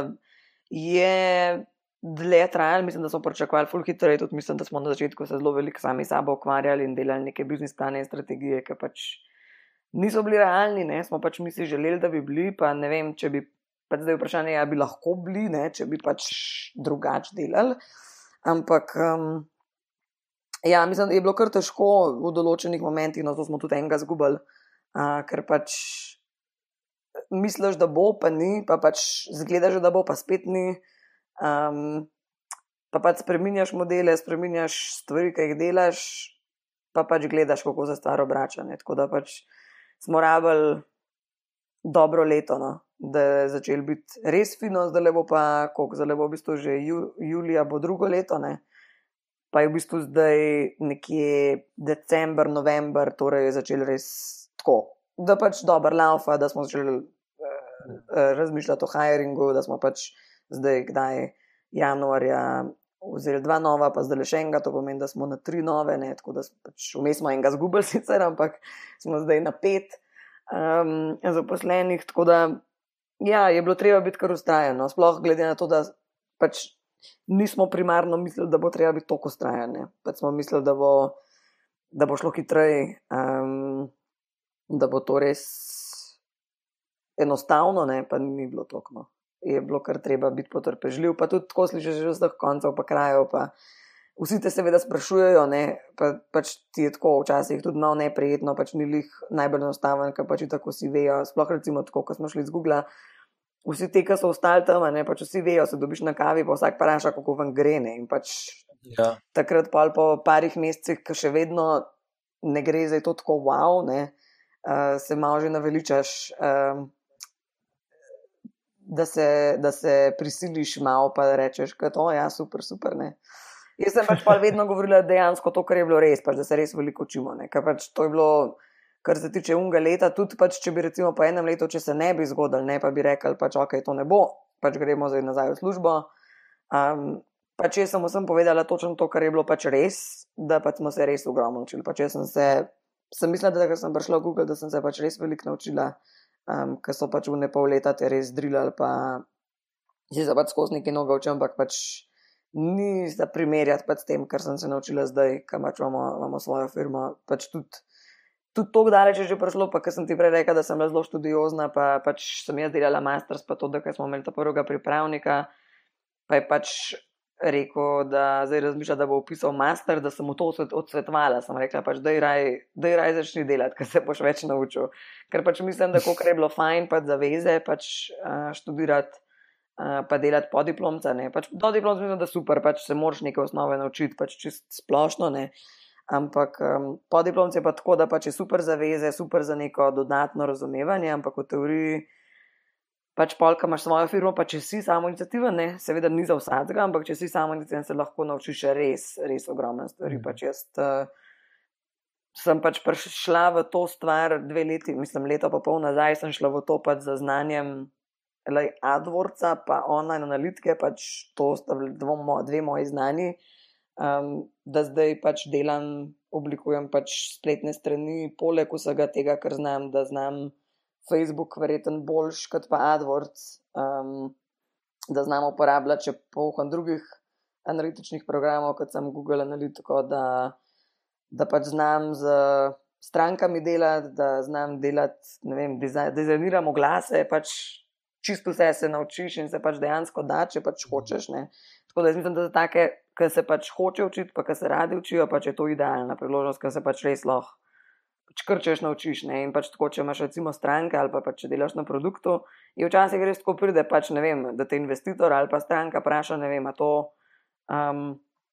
B: je dlje trajalo, mislim, da smo pričakovali full hitro. Tudi mislim, da smo na začetku se zelo veliko sami sabo ukvarjali in delali neke biznis plane in strategije, ki pač niso bili realni. Ne. Smo pač mi si želeli, da bi bili, pa ne vem, če bi. Pač zdaj je vprašanje, ali bi lahko bili, ne, če bi pač drugače delali. Ampak, um, ja, mislim, da je bilo kar težko v določenih momentih, no, to smo tudi enega zgubili, uh, ker pač misliš, da bo, pa ni, pa pač zgledaš, da bo, pa spet ni. Um, pa pač spremenjaš modele, spremenjaš stvari, ki jih delaš, pa pač gledaš, kako se stvar obrača. Ne? Tako da pač smo rabili dobro leto, no? da je začel biti res fino, zdaj le bo pa, zdaj le bo v bistvu že ju, julija, bo drugo leto. Ne? Pa je v bistvu zdaj nekje decembr, november, torej je začel res tako, da pač dobro laufa, da smo začeli Eh, razmišljati o hiringu, da smo pač zdaj, kdaj januarja, vzeli dva nova, pa zdaj le še enega, to pomeni, da smo na tri nove, ne, tako da pač vmes smo enega zgubili, sicer, ampak smo zdaj na pet um, zaposlenih. Tako da ja, je bilo treba biti kar ustrajeno, sploh glede na to, da pač nismo primarno mislili, da bo treba biti tako ustrajene. Pač smo mislili, da bo, da bo šlo hitreje, um, da bo to res enostavno, ne, pa ni bilo tako. No. Je bilo kar treba biti potrpežljiv, pa tudi tako slišiš že vseh koncev, pa krajev. Pa vsi te seveda sprašujejo, ne, pa, pač ti je tako včasih tudi malo neprijetno, pač ni jih najbolj enostaven, ker pač tako si vejo. Sploh recimo tako, ko smo šli z Google. Vsi ti, ki so ostali tam, ne, pač vsi vejo, se dobiš na kavi, pa vsak vpraša, kako vam gre. Ne, pač ja. Takrat, pa po parih mesecih, ki še vedno ne gre za to tako wow, ne, uh, se malo že naveličaš. Uh, da se, da se prisiliš malo, pa rečeš, da je ja, super, super. Ne. Jaz sem pač pa vedno govorila dejansko to, kar je bilo res, pač, da se res veliko učimo. Pač to je bilo, kar se tiče unga leta, tudi pač, če bi recimo po enem letu, če se ne bi zgodil, ne pa bi rekel, pač ok, to ne bo, pač gremo zdaj nazaj v službo. Um, pač jaz sem vsem povedala točno to, kar je bilo pač res, da pač smo se res ogromno učili. Pač sem, se, sem mislila, da sem prišla v Google, da sem se pač res veliko naučila um, ki so pač v ne pol leta te res drilali, pa si se pač skozi nekaj noga učil, ampak pač ni za primerjati pač s tem, kar sem se naučila zdaj, ki pač imamo, imamo svojo firmo. Pač tudi, tudi to, kdaj je že prišlo, pa ker sem ti prej rekla, da sem bila zelo študiozna, pa pač sem jaz delala masters, pa to, da smo imeli ta prvega pripravnika, pa je pač rekel, da zdaj razmišlja, da bo upisal master, da sem mu to odsvetovala. Sem rekla, pač, da je raj začni delati, ker se boš več naučil. Ker pač mislim, da je bilo fajn pač zaveze pač, uh, študirati. Uh, pa delati po diplomcu. Pač, do diplomca mislim, da je super, pač se moraš nekaj osnove naučiti, pač čist splošno. Ne. Ampak um, po diplomcu je pa tako, da pač je super zaveze, super za neko dodatno razumevanje, ampak v teoriji pač polka imaš svojo firmo, pa če si samo inicijativa, ne, seveda ni za vsakega, ampak če si samo inicijativa, se lahko naučiš res, res ogromne stvari. Mm. Pač jaz uh, sem pač prišla v to stvar dve leti, mislim, leto pa pol nazaj sem šla v to pač za znanjem AdWordsa, pa online analitike, pač to sta dvo, dve moji znani, um, da zdaj pač delam, oblikujem pač spletne strani, poleg vsega tega, kar znam, da znam Facebook, verjeten boljš kot pa AdWords, um, da znam uporabljati še pohod drugih analitičnih programov, kot sem Google Analytico, da, da pač znam z strankami delati, da znam delati, ne vem, dizajniramo glase, pač čisto vse se naučiš in se pač dejansko da, če pač hočeš. Ne. Tako da mislim, da za take, ki se pač hoče učiti, pa ki se radi učijo, pač je to idealna priložnost, ker se pač res lahko. Pač krčeš, naučiš. Ne? In pač tako, če imaš recimo stranke ali pa pač, če delaš na produktu, je včasih res tako pride, pač, vem, da te investitor ali pa stranka vpraša, ne vem, a to, um,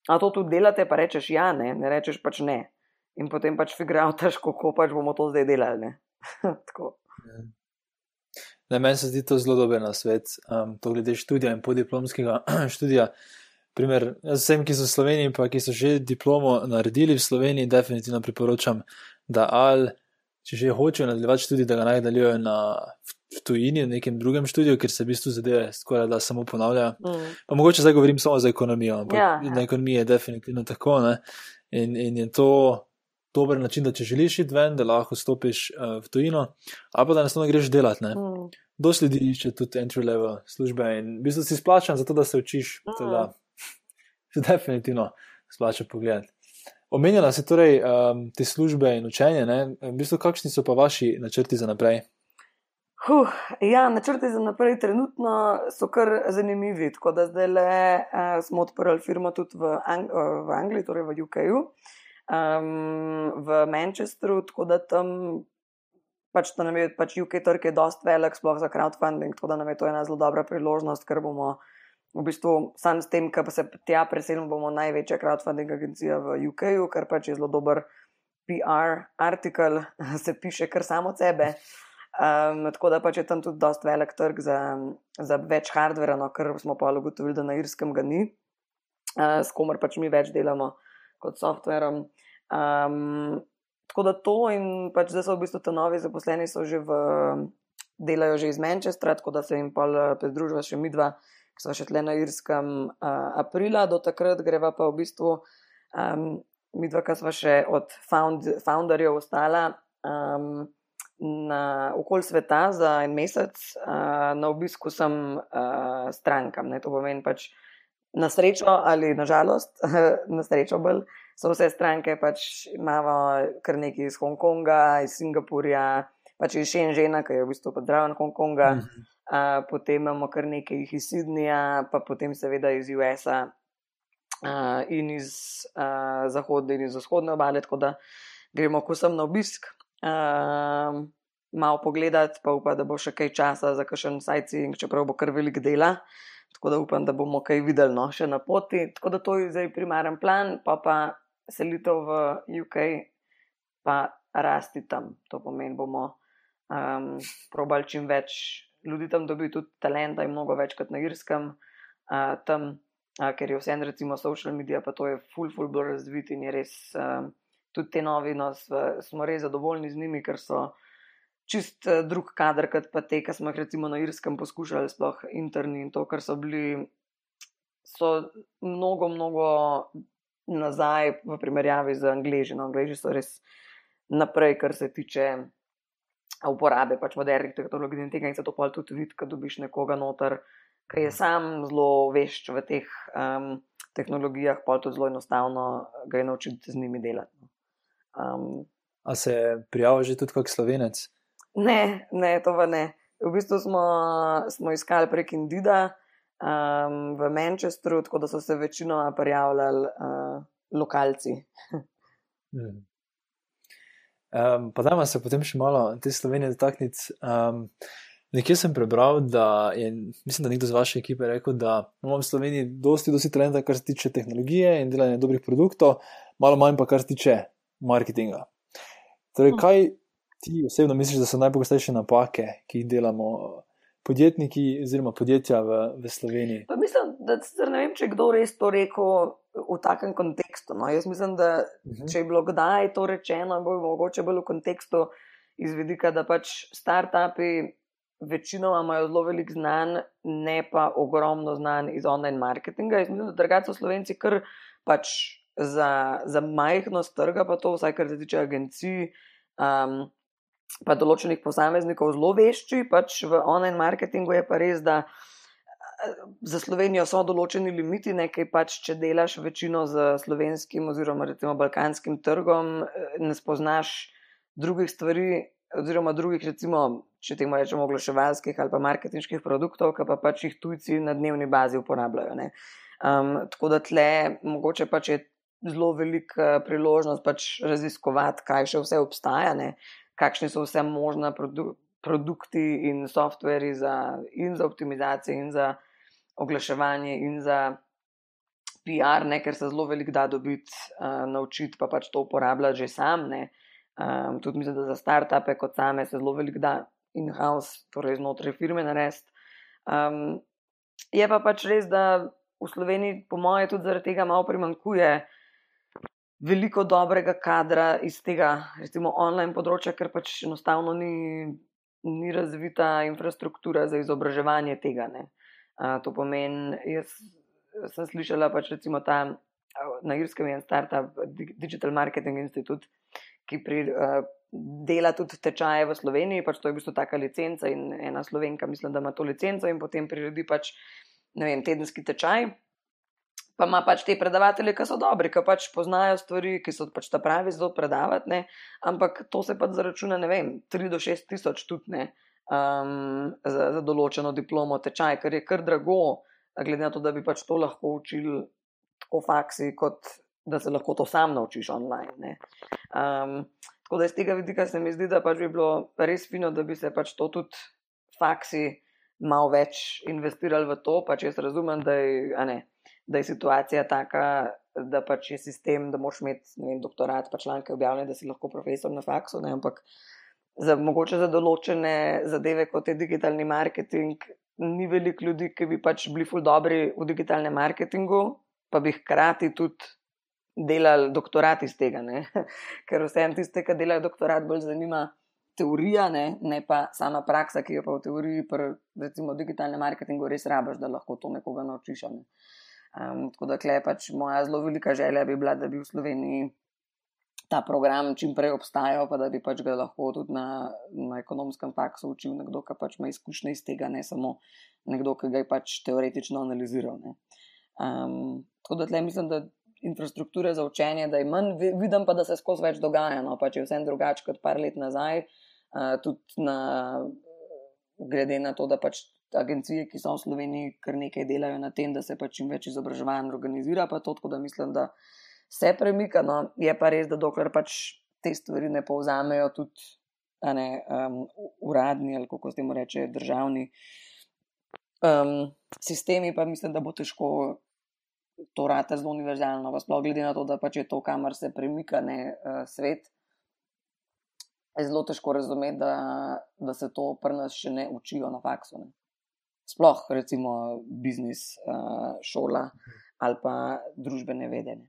B: a to tudi delate, pa rečeš ja, ne, ne rečeš pač ne in potem pač figuraš, kako pač bomo to zdaj delali.
A: Ne, meni se zdi to zelo dober na svet, um, to glede študija in podiplomskega študija. Primer, vsem, ki so v Sloveniji, pa ki so že diplomo naredili v Sloveniji, definitivno priporočam, da ali, če že hočejo nadaljevati študij, da ga naj nadaljujejo na v tujini, v nekem drugem študiju, ker se v bistvu zadeve skoraj da samo ponavljajo. Mm. Pa mogoče zdaj govorim samo za ekonomijo, ampak ja. na ekonomiji je definitivno tako. In, in je to dober način, da če želiš iti ven, da lahko stopiš uh, v tujino, ali pa da enostavno greš delati. Mm. Dosti ljudi išče tudi entry level službe in v bistvu si splačan za to, da se učiš. Mm. Teda, definitivno splača pogled. Omenjala si torej um, te službe in učenje, ne? v bistvu kakšni so pa vaši načrti za naprej?
B: Huh, ja, načrti za naprej trenutno so kar zanimivi. Tako da zdaj le uh, smo odprli firmo tudi v, Ang uh, v Angliji, torej v UK-ju. Um, v Manchesteru, tako da tam pač, nam je pač UK trg je dost velik, sploh za crowdfunding, tako da nam je to ena zelo dobra priložnost, ker bomo v bistvu sam s tem, pa se tja preselimo, bomo največja crowdfunding agencija v UK-ju, kar pač je zelo dober PR artikel, se piše kar samo od sebe. Um, tako da pač je tam tudi dost velik trg za, za več hardvera, no, ker smo pa ugotovili, da na irskem ga ni, uh, s komer pač mi več delamo kot softverom. Um, tako da to in pač zdaj so v bistvu ti novi zaposleni, so že v, delajo že iz Manchestra, tako da se jim pa eh, pridruživa še mi dva, smo še tle na Irskem uh, aprila, do takrat greva pa v bistvu um, mi dva, ki smo še od found, founderjev ostala. Um, Na okolj sveta za en mesec, uh, na obisku sem uh, strankam. Ne, to pomeni pač na srečo ali na žalost, na srečo bolj, so vse stranke pač imamo kar nekaj iz Hongkonga, iz Singapurja, pač iz Šenžena, ki je v bistvu podraven Hongkonga, uh, potem imamo kar nekaj iz Sydneyja, pa potem seveda iz USA uh, in iz uh, zahodne in iz vzhodne obale, tako da gremo kusem na obisk. Uh, Malo pogledati, pa upam, da bo še kaj časa za kakšen sightseeing, čeprav bo kar velik dela. Tako da upam, da bomo kaj videli no, še na poti. Tako da to je zdaj primaren plan, pa pa selitev v UK, pa rasti tam. To pomeni, bomo um, probali čim več ljudi tam dobiti, tudi talenta in mnogo več kot na Irskem. Uh, tam, uh, ker je vse en, recimo, social media, pa to je full, full bolj razvit in je res. Uh, tudi te novine smo res zadovoljni z njimi, ker so čist uh, drug kader, kot pa te, ki smo jih recimo na Irskem poskušali, sploh interni in to, kar so bili, so mnogo, mnogo nazaj v primerjavi z Angliži. No, Angliži so res naprej, kar se tiče uporabe pač modernih tehnologij in tega, in se to pa tudi vidi, ko dobiš nekoga noter, ki je sam zelo vešč v teh um, tehnologijah, pa tudi zelo enostavno ga je naučiti z njimi delati. Um,
A: A se prijavi že tudi kot slovenec?
B: Ne, ne, to pa ne. V bistvu smo, smo iskali prek Indida um, v Manchesteru, tako da so se večinoma prijavljali uh, lokalci.
A: hmm. Um, pa da se potem še malo te Slovenije dotakniti. Um, nekje sem prebral, da je, mislim, da nekdo z vaše ekipe rekel, da imamo v Sloveniji dosti, dosti talenta, kar se tiče tehnologije in delanja dobrih produktov, malo manj pa kar se tiče marketinga. Torej, hm. kaj ti osebno misliš, da so najpogostejše napake, ki jih delamo podjetniki oziroma podjetja v, v Sloveniji?
B: Pa mislim, da ne vem, če kdo res to rekel v takem kontekstu. No. Jaz mislim, da uh mhm. -huh. če je bilo kdaj to rečeno, bo mogoče bolj v kontekstu izvedika, da pač start-upi večinoma imajo zelo velik znan, ne pa ogromno znan iz online marketinga. Jaz mislim, da drugače so slovenci kar pač za, za majhnost trga, pa to vsaj kar se tiče agencij. Um, Pa določenih posameznikov zelo vešči, pač v online marketingu je pa res, da za Slovenijo so določeni limiti, nekaj pač, če delaš večino z slovenskim oziroma recimo balkanskim trgom, ne spoznaš drugih stvari oziroma drugih, recimo, če temu rečemo, oglaševalskih ali pa marketinških produktov, ki pa pač jih tujci na dnevni bazi uporabljajo. Um, tako da tle mogoče pač je zelo velika priložnost pač raziskovati, kaj še vse obstaja, ne? Kakšni so vse možne produ produkti in softveri za, in za optimizacijo in za oglaševanje in za PR, ne, ker se zelo veliko da dobiti, uh, naučiti pa pač to uporabljati že sam. Um, tudi mislim, da za start-upe kot same se zelo veliko da in-house, torej znotraj firme narediti. Um, je pa pač res, da v Sloveniji, po mojem, tudi zaradi tega malo primankuje veliko dobrega kadra iz tega, recimo, online področja, ker pač enostavno ni, ni razvita infrastruktura za izobraževanje tega. Ne. To pomeni, jaz sem slišala pač recimo ta na Irskem je en startup Digital Marketing Institute, ki pri, uh, dela tudi tečaje v Sloveniji, pač to je v bistvu taka licenca in ena slovenka, mislim, da ima to licenco in potem priredi pač, ne vem, tedenski tečaj. Pa ima pač te predavatelje, ki so dobri, ki pač poznajo stvari, ki so pač ta pravi zelo predavati, ne? ampak to se pač zaračuna, ne vem, 3 do 6 tisoč tudi ne um, za, za določeno diplomo tečaj, kar je kar drago, glede na to, da bi pač to lahko učili tako faksi, kot da se lahko to sam naučiš online. Um, tako da iz tega vidika se mi zdi, da pač bi bilo res fino, da bi se pač to tudi faksi malo več investirali v to. Pač jaz razumem, da je, ne, da je situacija taka. Da pač je sistem, da moš imeti vem, doktorat, pa članke objavljene, da si lahko profesor na faksu, ne, ampak za, mogoče za določene zadeve, kot je digitalni marketing, ni veliko ljudi, ki bi pač bili ful dobri v digitalnem marketingu, pa bi hkrati tudi delali doktorat iz tega. Ne? Ker vsem tiste, ki delajo doktorat, bolj zanima teorija, ne? ne pa sama praksa, ki jo pa v teoriji, pri recimo digitalnem marketingu, res rabaš, da lahko to nekoga naučiš. Ne? Um, tako da, klej pač moja zelo velika želja bi bila, da bi v Sloveniji ta program čim prej obstajal, pa da bi pač ga lahko tudi na, na ekonomskem faksu učil nekdo, ki pač ima izkušnje iz tega, ne samo nekdo, ki ga je pač teoretično analiziral. Um, tako da tle mislim, da infrastrukture za učenje, da je manj, vidim pa, da se skozi več dogaja, no pač je vsem drugače kot par let nazaj, uh, tudi na, glede na to, da pač. Agencije, ki so v Sloveniji, kar nekaj delajo na tem, da se pač čim več izobraževanj organizira, pa to, tako da mislim, da se premika, no, je pa res, da dokler pač te stvari ne povzamejo tudi ne, um, uradni ali kako se temu reče, državni um, sistemi, pa mislim, da bo težko to rata zelo univerzalno. Pa sploh glede na to, da pač je to, kamor se premika ne, uh, svet. Je zelo težko razumeti, da, da se to pri nas še ne učijo na faksu. Ne. Sploh, recimo, biznis, uh, šola ali pa družbene vedenje.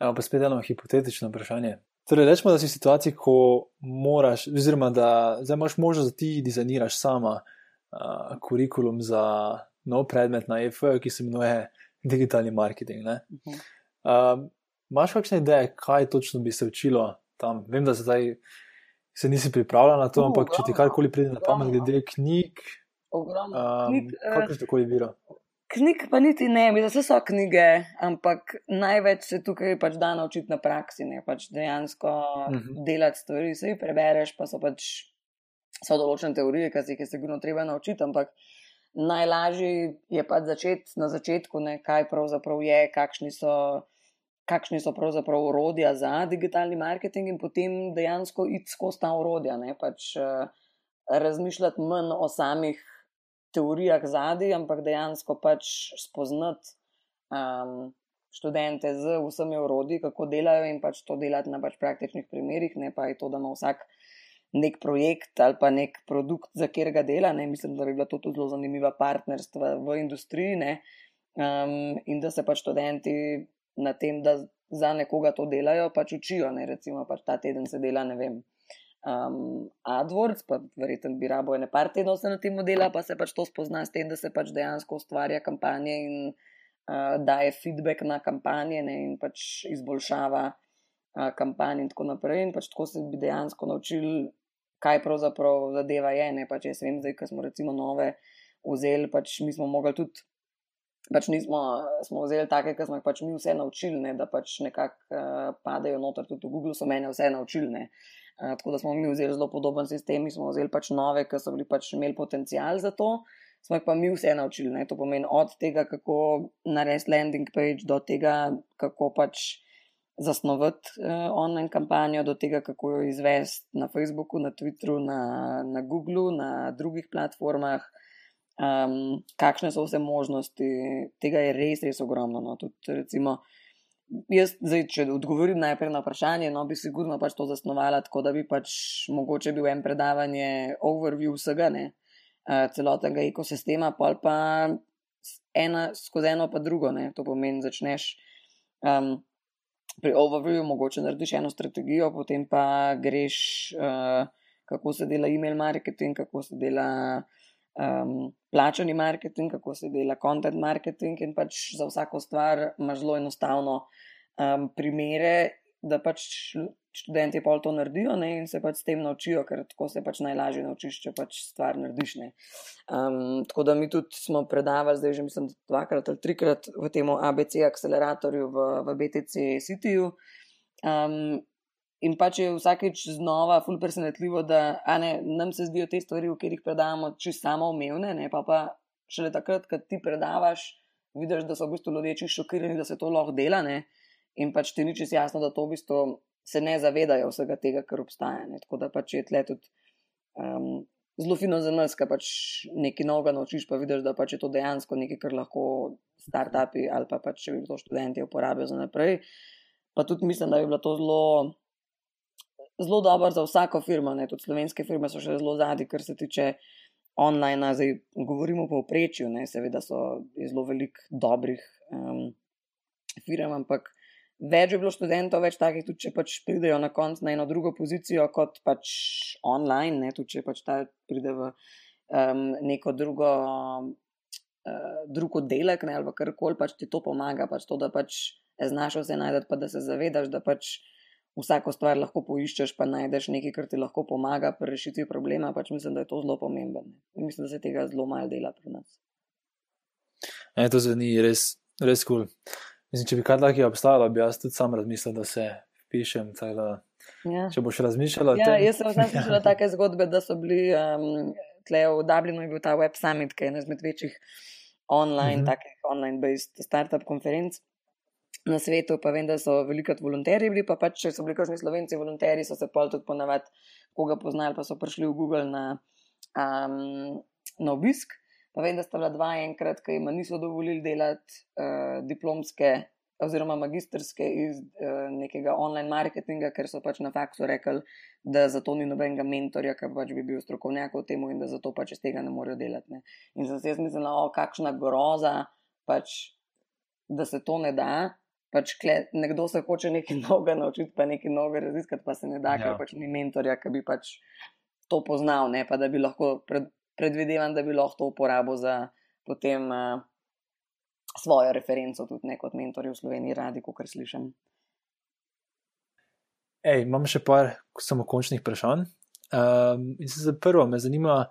A: Evo pa spet eno hipotetično vprašanje. Torej, rečemo, da si v situaciji, ko moraš, oziroma da zdaj imaš možnost, da ti dizajniraš sama uh, kurikulum za nov predmet na EFE, ki se imenuje digitalni marketing. Uh -huh. uh, Máš kakšne ideje, kaj točno bi se učilo tam? Vem, da zdaj se nisi pripravljala na to, uh, ampak če ti karkoli pride na pamet, glede knjig,
B: ogromno. Um, knjig,
A: uh, kako je tako izbiro?
B: Knjig pa niti ne, mi zase so knjige, ampak največ se tukaj pač da naučiti na praksi, ne pač dejansko uh mhm. -huh. delati stvari. Se jih prebereš, pa so pač so določene teorije, ki se jih je sigurno treba naučiti, ampak najlažje je pač začeti na začetku, ne, kaj pravzaprav je, kakšni so. Kakšni so pravzaprav urodja za digitalni marketing, in potem dejansko iti skozi ta urodja, ne pač uh, razmišljati manj o samih teorijah zadaj, ampak dejansko pač spoznati um, študente z vsemi urodji, kako delajo in pač to delati na pač praktičnih primerih, ne pa je to, da ima vsak nek projekt ali pa nek produkt, za kjer ga dela. Ne. Mislim, da bi bila to tudi zelo zanimiva partnerstva v industriji um, in da se pač študenti na tem, da za nekoga to delajo, pač učijo. Ne. Recimo, pač ta teden se dela, ne vem. Um, AdWords, pa verjetno bi rabo ene par tednov se na tem dela, pa se pač to spozna s tem, da se pač dejansko ustvarja kampanje in uh, daje feedback na kampanje ne, in pač izboljšava uh, kampanje in tako naprej. In pač tako se bi dejansko naučili, kaj pravzaprav zadeva je. Ne, pač jaz vem, zdaj, ko smo recimo nove vzeli, pač mi smo mogli tudi. Pač nismo smo vzeli take, ki smo jih pač mi vse naučili, ne, da pač nekako uh, padejo noter, tudi v Google so meni vse naučili. Ne. Uh, tako da smo mi vzeli zelo podoben sistem, mi smo vzeli pač nove, ki so bili pač imeli potencial za to, smo jih pa mi vse naučili. Ne. To pomeni od tega, kako narediti landing page, do tega, kako pač zasnovati uh, online kampanjo, do tega, kako jo izvesti na Facebooku, na Twitteru, na, na Googlu, na drugih platformah um, kakšne so vse možnosti, tega je res, res ogromno. No. Tudi, recimo, jaz, zdaj, če odgovorim najprej na vprašanje, no, bi sigurno pač to zasnovala tako, da bi pač mogoče bil en predavanje, overview vsega, ne, uh, celotnega ekosistema, pa pa ena skozi eno, pa drugo. Ne. To pomeni, začneš. Um, Pri overviewu mogoče narediš eno strategijo, potem pa greš, uh, kako se dela e-mail marketing, kako se dela um, plačani marketing, kako se dela content marketing in pač za vsako stvar imaš zelo enostavno um, primere, da pač študenti pol to naredijo ne, in se pač s tem naučijo, ker tako se pač najlažje naučiš, če pač stvar narediš. Um, tako da mi tudi smo predavali, zdaj že mislim dvakrat ali trikrat v tem ABC akceleratorju v, v BTC Cityju. Um, In pač je vsakeč znova fully presenetljivo, da ne, nam se zdijo te stvari, v katerih predavamo, čisto samoumevne, ne pa pa šele takrat, ko ti predavaš, vidiš, da so v bistvu ljudje čisto šokirani, da se to lahko dela. Ne? In pač ti ni čisto jasno, da to v bistvu se ne zavedajo vsega tega, kar obstaja. Ne? Tako da pač je tle tudi um, zelo fino za nas, ker pač nekaj novega naučiš, pa vidiš, da pač je to dejansko nekaj, kar lahko startupi ali pa pač če bi to študenti uporabijo za naprej. Pa tudi mislim, da bi bilo to zelo zelo dober za vsako firmo, ne? tudi slovenske firme so še zelo zadnji, kar se tiče online. Zdaj govorimo o povprečju, seveda so zelo velik dobrih um, firm, ampak več je bilo študentov, več takih, tudi če pač pridejo na konc na eno drugo pozicijo kot pač online, ne? tudi če pač ta pride v um, neko drugo. Uh, drug oddelek, ne, ali kar koli pač ti to pomaga, pač to, da pač znaš vse najdete, pa da se zavedaš, da pač vsako stvar lahko poiščeš, pa najdeš nekaj, kar ti lahko pomaga pri rešitvi problema. Pač mislim, da je to zelo pomembno. In mislim, da se tega zelo malo dela pri nas.
A: E, to zveni res, res kul. Cool. Mislim, če bi kaj takega obstajalo, bi jaz tudi sam razmislil, da se pišem. Da, ja. Če boš razmišljala.
B: Ja, tem... Jaz sem slišala take zgodbe, da so bili um, tle v Dublinu, je bil ta Web Summit, ki je ena izmed večjih online, mm -hmm. takih online-based startup konferenc na svetu, pa vem, da so velikrat volonterji bili, pa pač, če so bili kakšni slovenci volonterji, so se pol tudi ponavadi koga poznali, pa so prišli v Google na, um, na obisk. Pa vem, da sta bila dva enkrat, ki jim niso dovolili delati uh, diplomske oziroma magistrske iz uh, nekega online marketinga, ker so pač na faksu rekli, da za to ni nobenega mentorja, ki pač bi bil strokovnjak v tem in da zato pač iz tega ne morejo delati. Ne. In sem se jaz mislila, o kakšna groza, pač, da se to ne da pač kle, nekdo se hoče nekaj novega naučiti, pa nekaj novega raziskati, pa se ne da, ja. ker pač ni mentorja, ki bi pač to poznal, ne pa da bi lahko pred, predvideval, da bi lahko to uporabil za potem uh, svojo referenco, tudi ne kot mentorje v Sloveniji, radi, kot slišim.
A: Ej, imam še par samo končnih vprašanj. Um, in se za prvo me zanima,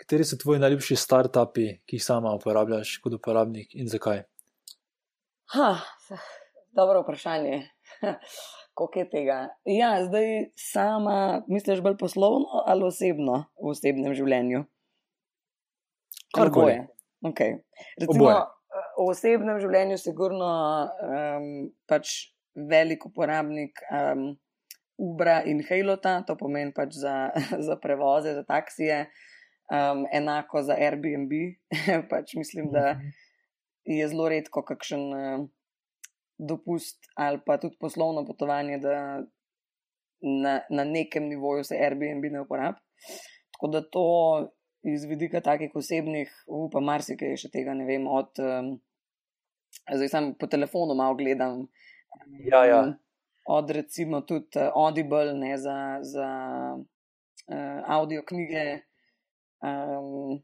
A: kateri so tvoji najljubši startupi, ki jih sama uporabljaš kot uporabnik in zakaj?
B: Ha, Dobro vprašanje. Kako je tega? Ja, zdaj sama, misliš bolj poslovno ali osebno v osebnem življenju?
A: Kar koli.
B: Okay. Recimo, v osebnem življenju je sigurno um, pač velik uporabnik um, Ubra in Halota, to pomeni pač za, za prevoze, za taksije, um, enako za Airbnb. pač mislim, da mhm. Je zelo redko kakšen. Um, dopust ali pa tudi poslovno potovanje, da na, na nekem nivoju se Airbnb ne uporablja. Tako da to iz vidika takih osebnih, upam, marsikaj še tega ne vem. Od, um, zdaj sem po telefonu malo gledam.
A: Ja, ja.
B: Od recimo tudi uh, Audible ne, za, za uh, audio knjige, um,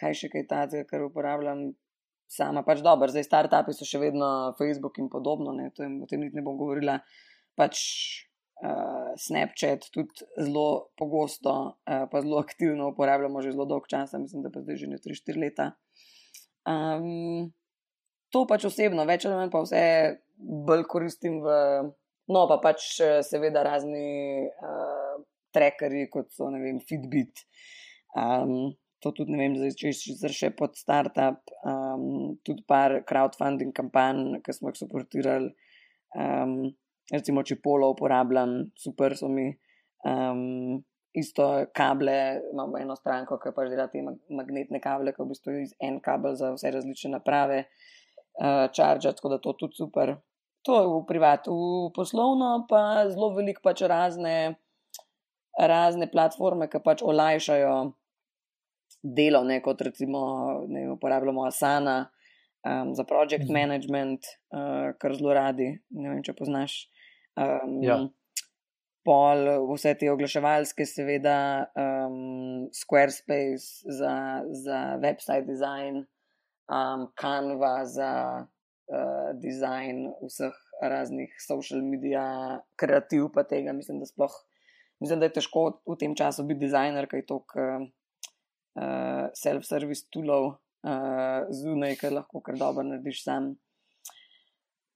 B: kaj še kaj takega, kar uporabljam sama. Pač dobro, zdaj startupi so še vedno Facebook in podobno, ne, to je, o tem niti ne bom govorila. Pač uh, Snapchat tudi zelo pogosto, uh, pa zelo aktivno uporabljamo že zelo dolgo časa, mislim, da pa zdaj že ne 3-4 leta. Um, to pač osebno, več ali manj pa vse bolj koristim v. No, pa pač seveda razni uh, trackerji, kot so ne vem, Fitbit. Um, to tudi ne vem, zdaj če si še pod startup, um, tudi par crowdfunding kampanj, ki smo jih suportirali. Um, recimo, če polo uporabljam, super so mi. Um, isto kable, imamo eno stranko, ki pač dela te magnetne kable, ki v bistvu je en kabel za vse različne naprave, uh, charger, tako da to tudi super. To je v privatu, v poslovno pa zelo veliko pač razne, razne platforme, ki pač olajšajo delo, ne, kot recimo ne, uporabljamo Asana um, za project mhm. management, uh, kar zelo radi. Ne vem, če poznaš. Um,
A: ja.
B: Pol, vse te oglaševalske, seveda, um, Squarespace za, za website design, um, Canva za uh, design vseh raznih social media, kreativ pa tega. Mislim, da sploh. Mislim, da je težko v tem času biti dizajner, kaj to, uh, self-service toolov uh, zunaj, ker lahko kar dobro narediš sam.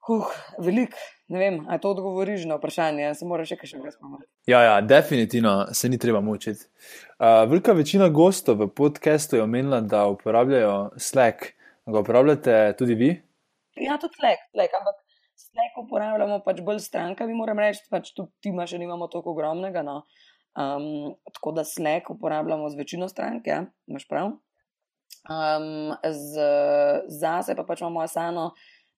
B: Huh, velik, ne vem, ali to odgovoriš na vprašanje, se moraš še kaj še spomniti.
A: Ja, ja, definitivno se ni treba mučiti. Uh, velika večina gostov v podkastu je omenila, da uporabljajo Slack. Ga uporabljate tudi vi?
B: Ja, tudi Slack, Slack ampak Slack uporabljamo pač bolj strankami, moram reči, pač tudi tima še nimamo toliko ogromnega. No. Um, tako da Slack uporabljamo z večino strank, ja, imaš prav. Um, Zase pa pač imamo Asano,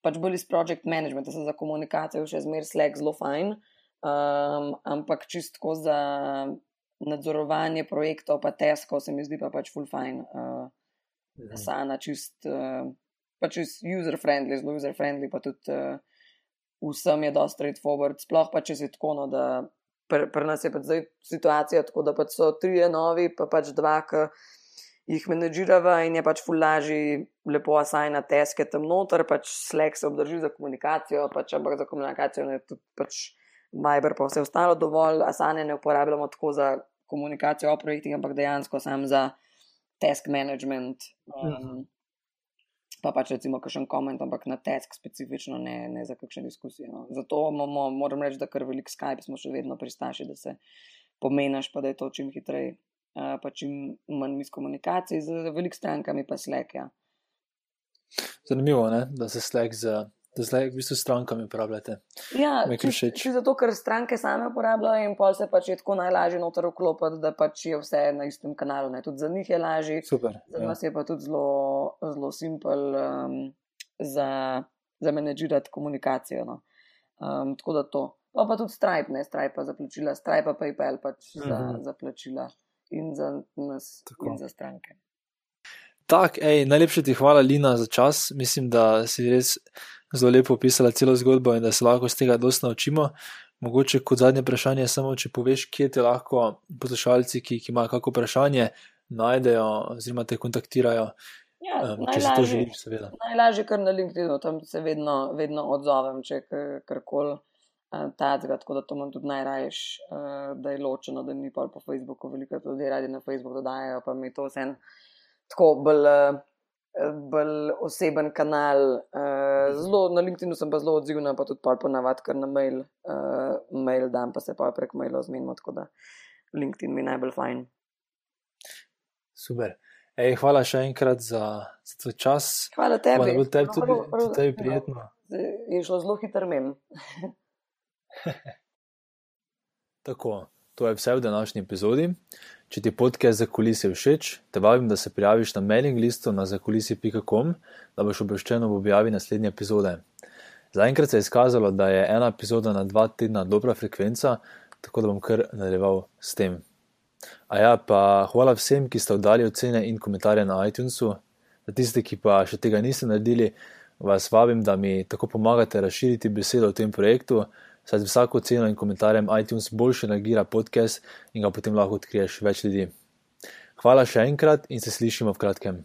B: pač bolj iz project managementa, za komunikacijo še zmeraj Slack zelo fajn, um, ampak čistko za nadzorovanje projektov, pa teskov se mi zdi pa pač full fajn. Uh, Asana čist, uh, pač user-friendly, zelo user-friendly, pa tudi uh, vsem je dosti straightforward, sploh pa če si tako, no, da pri pr nas je pač zdaj situacija tako, da pač so tri novi, pa pač dva, ki jih menedžirava in je pač fulaži lepo asaj na teske tam noter, pač slek se obdrži za komunikacijo, pač ampak za komunikacijo ne tudi pač Viber pa vse ostalo dovolj, asane ne uporabljamo tako za komunikacijo o projektih, ampak dejansko sam za task management. Um, pa pač recimo kakšen koment, ampak na tesk specifično, ne, ne za kakšne diskusije. No. Zato imamo, moram reči, da kar velik Skype smo še vedno pristaši, da se pomenaš, pa da je to čim hitreje, uh, pa čim manj miskomunikacij z velik strankami, pa Slack. Ja.
A: Zanimivo, ne? da se Slack za da zdaj v bistvu strankami uporabljate.
B: Ja, či zato, ker stranke same uporabljajo in pol se pač je tako najlažje noter vklopiti, da pač je vse na istem kanalu. Ne. Tudi za njih je lažje.
A: Super.
B: Za ja. nas je pa tudi zelo, zelo simpel um, za, za menedžirati komunikacijo. No. Um, tako da to. Pa, pa tudi Stripe, ne Stripe za plačila, Stripe pa PayPal pač za, mm -hmm. za plačila in za nas tako. in za stranke.
A: Tak, ej, najlepša ti hvala, Lina, za čas. Mislim, da si res zelo lepo opisala celo zgodbo in da se lahko z tega dosta naučimo. Mogoče kot zadnje vprašanje, samo če poveš, kje te lahko poslušalci, ki, ki imajo kakšno vprašanje, najdejo oziroma te kontaktirajo.
B: Ja, um, če se to želiš, seveda. Najlažje, ker na LinkedIn-u tam se vedno, vedno odzovem, če karkoli uh, tacga, tako da to imam tudi najraješ, uh, da je ločeno, da ni pa po Facebooku, veliko ljudi radi na Facebook dodajajo, pa mi to vse tako bolj. Bolj oseben kanal. Uh, zelo, na LinkedIn-u sem pa zelo odzivna, pa tudi ponavadi kar na mail, uh, mail dam, pa se pa prek maila zmenimo, tako da LinkedIn mi je najbolj fajn.
A: Super. Ej, hvala še enkrat za, za tvoj čas.
B: Hvala tebi.
A: Hvala tebi tudi, no, tudi tebi prijetno.
B: Je šlo zelo hitro mem.
A: Tako, to je vse v današnji epizodi. Če ti podcast za kulise všeč, te vabim, da se prijaviš na mailing listu na zakulisi.com, da boš obveščen ob objavi naslednje epizode. Zaenkrat se je izkazalo, da je ena epizoda na dva tedna dobra frekvenca, tako da bom kar nadaljeval s tem. A ja, pa hvala vsem, ki ste oddali ocene in komentarje na iTunesu. Za tiste, ki pa še tega niste naredili, vas vabim, da mi tako pomagate razširiti besedo o tem projektu saj z vsako ceno in komentarjem iTunes boljše nagira podcast in ga potem lahko odkriješ več ljudi. Hvala še enkrat in se slišimo v kratkem.